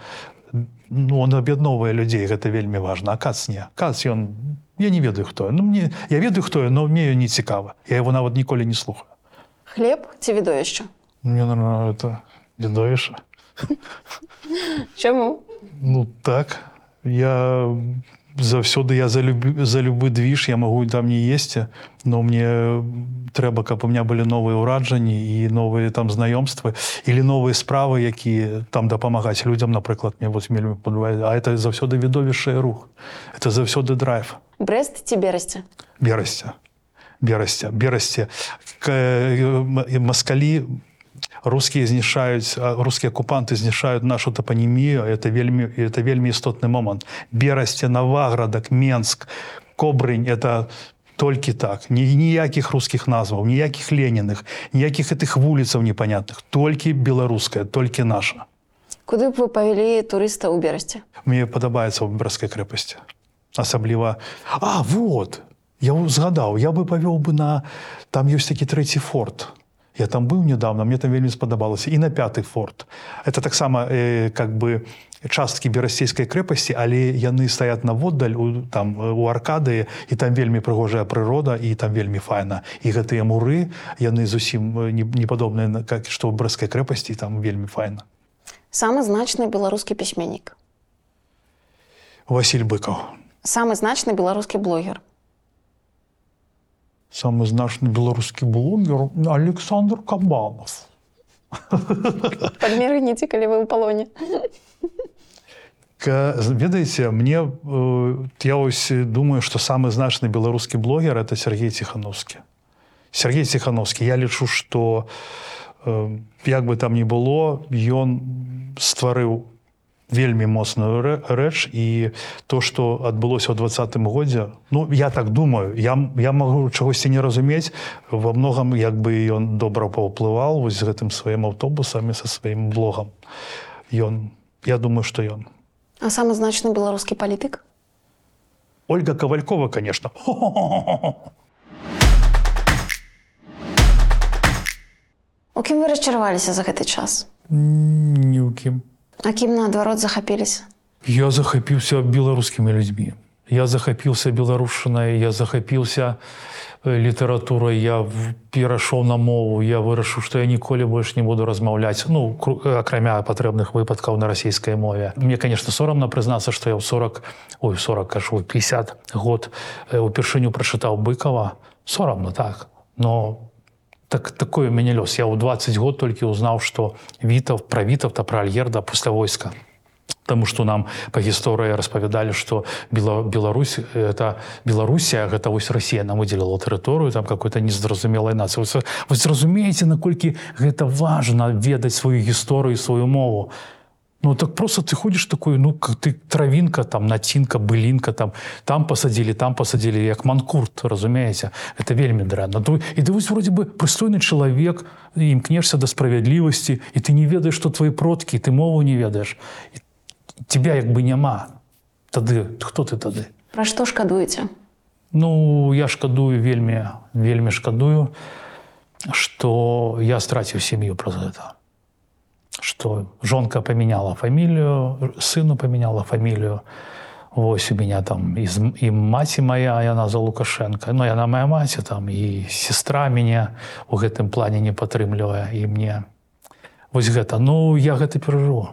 ну, он аб'ядноўвае людзей гэта вельмі важна. А кац не? Кац ён я не ведаю хто. Ён. ну мне я ведаю хто ён, но мне не цікава. Я его нават ніколі не слухаю. Хлеб ці відовішча? мне наверное, это відовіша Чаму? ну так. Я заўсёды я за любы за любы движ я могу там не есці но мне трэба каб у меня былі новыя ўраджанні і новыя там знаёмствы или новыя справы якія там дапамагаць людям напрыклад мне вот вельмі падбывае а это заўсёды відовішчае рух. Это заўсёды драйв. Брест ці берасця берасця берасці К- э, маскалі рускія знішаюць рускія акупанты знішаюць нашу тапанімію это вельмі это вельмі істотны момант берасце наваградак менск кобрынь это толькі так. Ні, ніякіх рускіх назваў ніякіх леніных ніякіх гэтых вуліцаў непонятных. Толькі беларуская толькі наша. Куды б вы павялі турыста ў берасці? мне падабаецца ў брацкай крэпасці асабліва а вот! Я згадаў я бы павёў бы на там ёсць такі трэці форт я там быў недавно мне там вельмі спадабалася. І на пяты форт. Это таксама э, как бы часткі берасцейскай крэпасці але яны стаят наводдаль у там у аркадыі і там вельмі прыгожая прырода і там вельмі файна. І гэтыя муры яны зусім не, не падобныя как што ў брэскай крэпасці там вельмі файна. Самы значны беларускі пісьменнік. Васіль быкаў. Самы значны беларускі блогер. Самы значны беларускі блогер Александр Кабанов. Падмерыніце, калі вы ў палоне. Ведаеце, мне э, я ось думаю, што самы значны беларускі блогер это Сергей Ціхановскі. Сергей Ціхановскі, я лічу, што э, як бы там ні было, ён стварыў вельмі моцную рэ- рэч і то, што адбылося ў двадцатым годзе, ну я так думаю, я, я магу чагосьці не разумець, во многам як бы ён добра паўплываў вось з гэтым сваім аўтобусамі са сваім блогам. Ён, я думаю, што ён. А самы значны беларускі палітык? Ольга Ковалькова, конечно. У кім вы расчараваліся за гэты час? Ні ў кім. А кім наадварот захапіліся? Я захапіўся беларускімі людзьмі. Я захапіўся беларушанай, я захапіўся літаратурай, я перайшоў на мову, я вырашыў, што я ніколі больш не буду размаўляць, ну акрамя патрэбных выпадкаў на расійскай мове. Мне, конечно, сорамна прызнацца, што я ў 40 ой 40 кажу 50 год упершыню прачытаў быкова. Сорамна так, но так такой у мяне лёс. Я ў 20 год толькі ўзнаў, што вітаў пра вітаўта пра альерда пасля войска. Таму што нам па гісторыі распавядалі, Бела, Беларусь это Беларусія гэта вось Расія нам выдзеліла тэрыторыю там какой-то незразумелай нацыі. Вось зразумееце, наколькі гэта важна ведаць сваю гісторыю, сваю мову. Ну так просто ты ходишь такой, ну как ты травинка, там націнка, былінка, там там посадили, там посадили, як манкурт, разумееце, это вельмі дрэнна. Ты, і ты вось вроде бы прыстойны чалавек, імкнешся да справядлівасці, і ты не ведаеш, што твои продкі, ты мову не ведаеш. І тебя як бы няма. Тады хто ты тады? Пра што шкадуеце? Ну я шкадую вельмі вельмі шкадую, што я страціў сям'ю праз гэта. Што жонка памяняла фамілію, сыну памяняла фамілію. Вось у меня там і, з- і маці моя яна за Лукашенко. Ну яна моя маці там і сестра мяне у гэтым плане не падтрымлівае і мне. Вось гэта ну я гэта перажыву.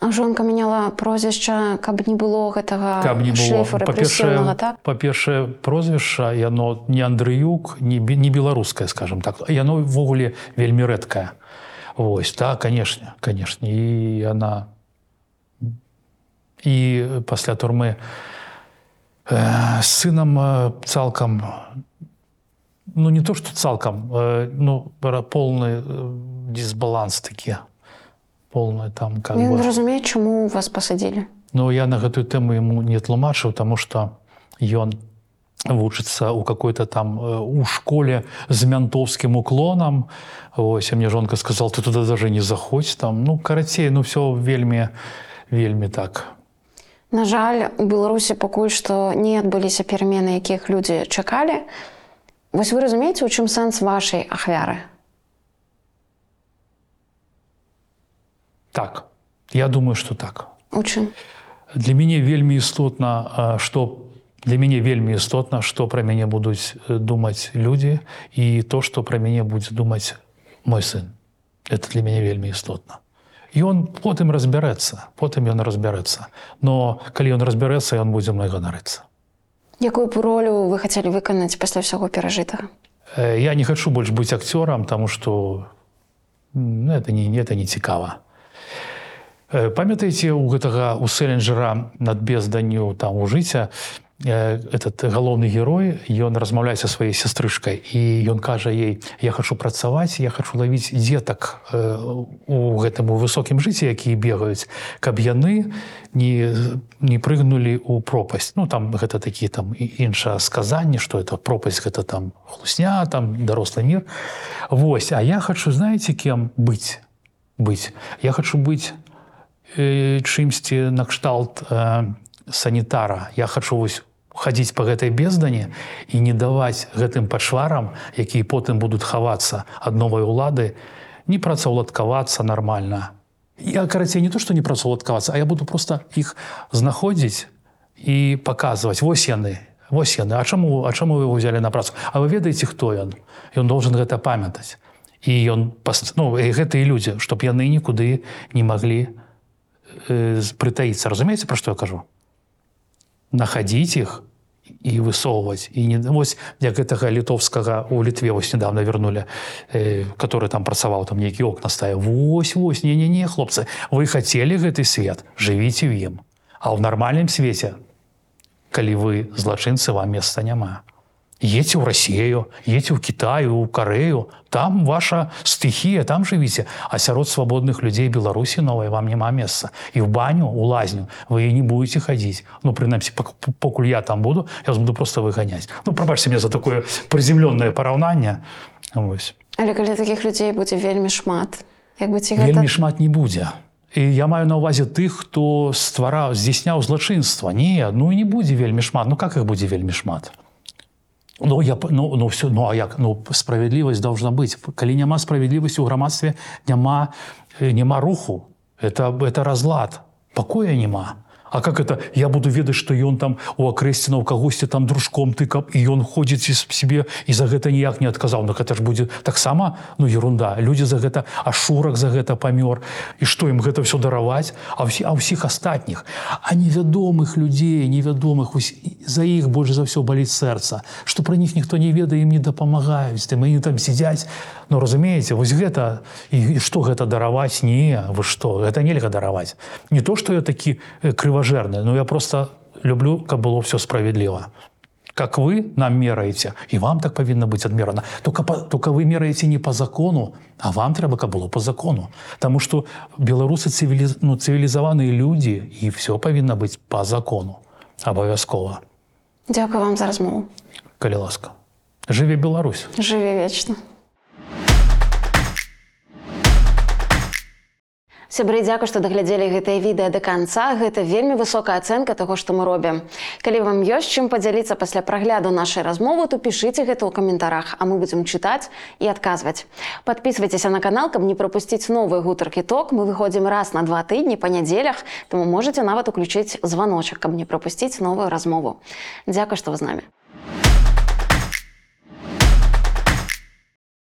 А жонка мяняла прозвішча, каб не было гэтага каб не было рэпрэсіўнага, так? па-першае прозвішча яно не Андрыюк не, не беларускае скажем так яно ўвогуле вельмі рэдкае Вось так канешне канешне і яна і пасля турмы э, з сынам э, цалкам ну не то что цалкам э, ну полны э, дисбаланс такі полная там как Ён бы разумее, чаму вас пасадзілі. Ну я на гэтую тэму ему не тлумачыў, таму што ён вучыцца ў какой-то там э, у школе з мянтоўскім уклонам. Вось а мне жонка сказал, ты туда даже не заходзь там. Ну карацей, ну все вельмі вельмі так. На жаль, у Беларусі пакуль што не адбыліся перамены, якіх людзі чакалі. Вось вы разумееце, у чым сэнс вашай ахвяры? Так. Я думаю, что так. У чым? Для мяне вельмі істотна, што для мяне вельмі істотна, што пра мяне будуць э, думаць людзі і то, што пра мяне будзе думаць мой сын. Это для мяне вельмі істотна. Ён потым разбярэцца, потым ён разбярэцца. Но калі ён разбярэцца, ён будзе мной ганарыцца. Якую б ролю вы хацелі выканаць пасля ўсяго перажытага? Э, Я не хачу больш быць акцёрам, таму што м, ну, это не, это не цікава. Э, Памятаеце у гэтага у селенджера над безданню там у жыцця этот галоўны герой ён размаўляе са сваёй сястрычкай і ён кажа ей я хачу працаваць я хачу лавіць дзетак э, у гэтым у высокім жыцці якія бегаюць каб яны не не прыгнулі ў пропасть ну там гэта такі там іншае сказанне что это пропасть гэта там хлусня там дарослы мир. Вось а я хочу знаете кем быць быць я хочу быць э, чымсьці накшталт э, санітара я хочу вось хадзіць по гэтай бездані і не даваць гэтым пачварам якія потым будуць хавацца ад новай улады не працаўладкавацца нормально я карацей не то что не працаўладкавацца а я буду просто іх знаходзіць і показваць вось яны вось яны. А чаму А чаму вы взяли на працу? А вы ведаеце хто ён? Ён должен гэта памятаць. І ён паст- ну, гэтыя людзі чтоб яны нікуды не маглі э, прытаіцца. Разумееце пра што я кажу находить их і высоўваць і не вось як гэтага літовскага у літве вось недавно вернули э, который там працаваў там нейкі окна стае вось вось не не не хлопцы вы хотели гэты свет жывіце ў ім а ў нармальным свеце калі вы злачынцы вам места няма едьте ў Россию едьте ў Китаю у Карею там ваша стыхія там жывіце а сярод свабодных людзей Беларусі новай вам няма месца і в баню у лазню вы не будете хадзіць ну прынамсі пак- покуль я там буду я вас буду просто выганяць ну прабачце мне за такое прыземлёнае параўнанне Вось. Але калі такіх людзей будзе вельмі шмат, як бы ці гэта... вельмі шмат не будзе і я маю на увазе тых хто ствараў здзяйсняў злачынства не ну і не будзе вельмі шмат. Ну как их будзе вельмі шмат Ну я ну, ну все ну а як ну справядлівасць должна быць калі няма справядлівасці ў грамадстве няма э, няма руху Это, это разлад. Покоя нема. А как это? Я буду ведаць, што ён там у акрэсціна ў кагосьці там дружком тыкаў і ён ходзіць с- сябе і за гэта ніяк не адказаў. Ну гэта ж будзе таксама ну ерунда. Людзі за гэта ашурак за гэта памёр. І што ім гэта ўсё дараваць, а ўсі, а ўсіх астатніх, а невядомых людзей, невядомых за іх больш за ўсё баліць сэрца, што пра них ніхто не ведае, ім не дапамагаюць, тым они там сядзяць. Ну разумееце, вось гэта і, і што гэта дараваць не, вы што, гэта нельга дараваць. Не то, што я такі э, крыважэрны, но я просто люблю, каб было все справедліва. Как вы нам мераеце, і вам так павінна быць адмерана. Только, па- только вы мераеце не по закону, а вам трэба, каб было по закону. Таму што беларусы цывіліз... ну, цывілізаваныя людзі і все павінна быць по закону. Абавязкова, Дякую вам за размову. калі ласка. Жыве Беларусь. Жыве вечна. Сябры, дзякуй, што даглядзелі гэтае відэа да канца. Гэта вельмі высокая ацэнка таго, што мы робім. Калі вам ёсць чым падзяліцца пасля прагляду нашай размовы, то пішыце гэта ў каментарах, а мы будзем чытаць і адказваць. Падпісвайцеся на канал, каб не прапусціць новы гутаркі ток. Мы выходзім раз на два тыдні па нядзелях, таму можаце нават уключыць званочак, каб не прапусціць новую размову. Дзякуй, што вы з намі.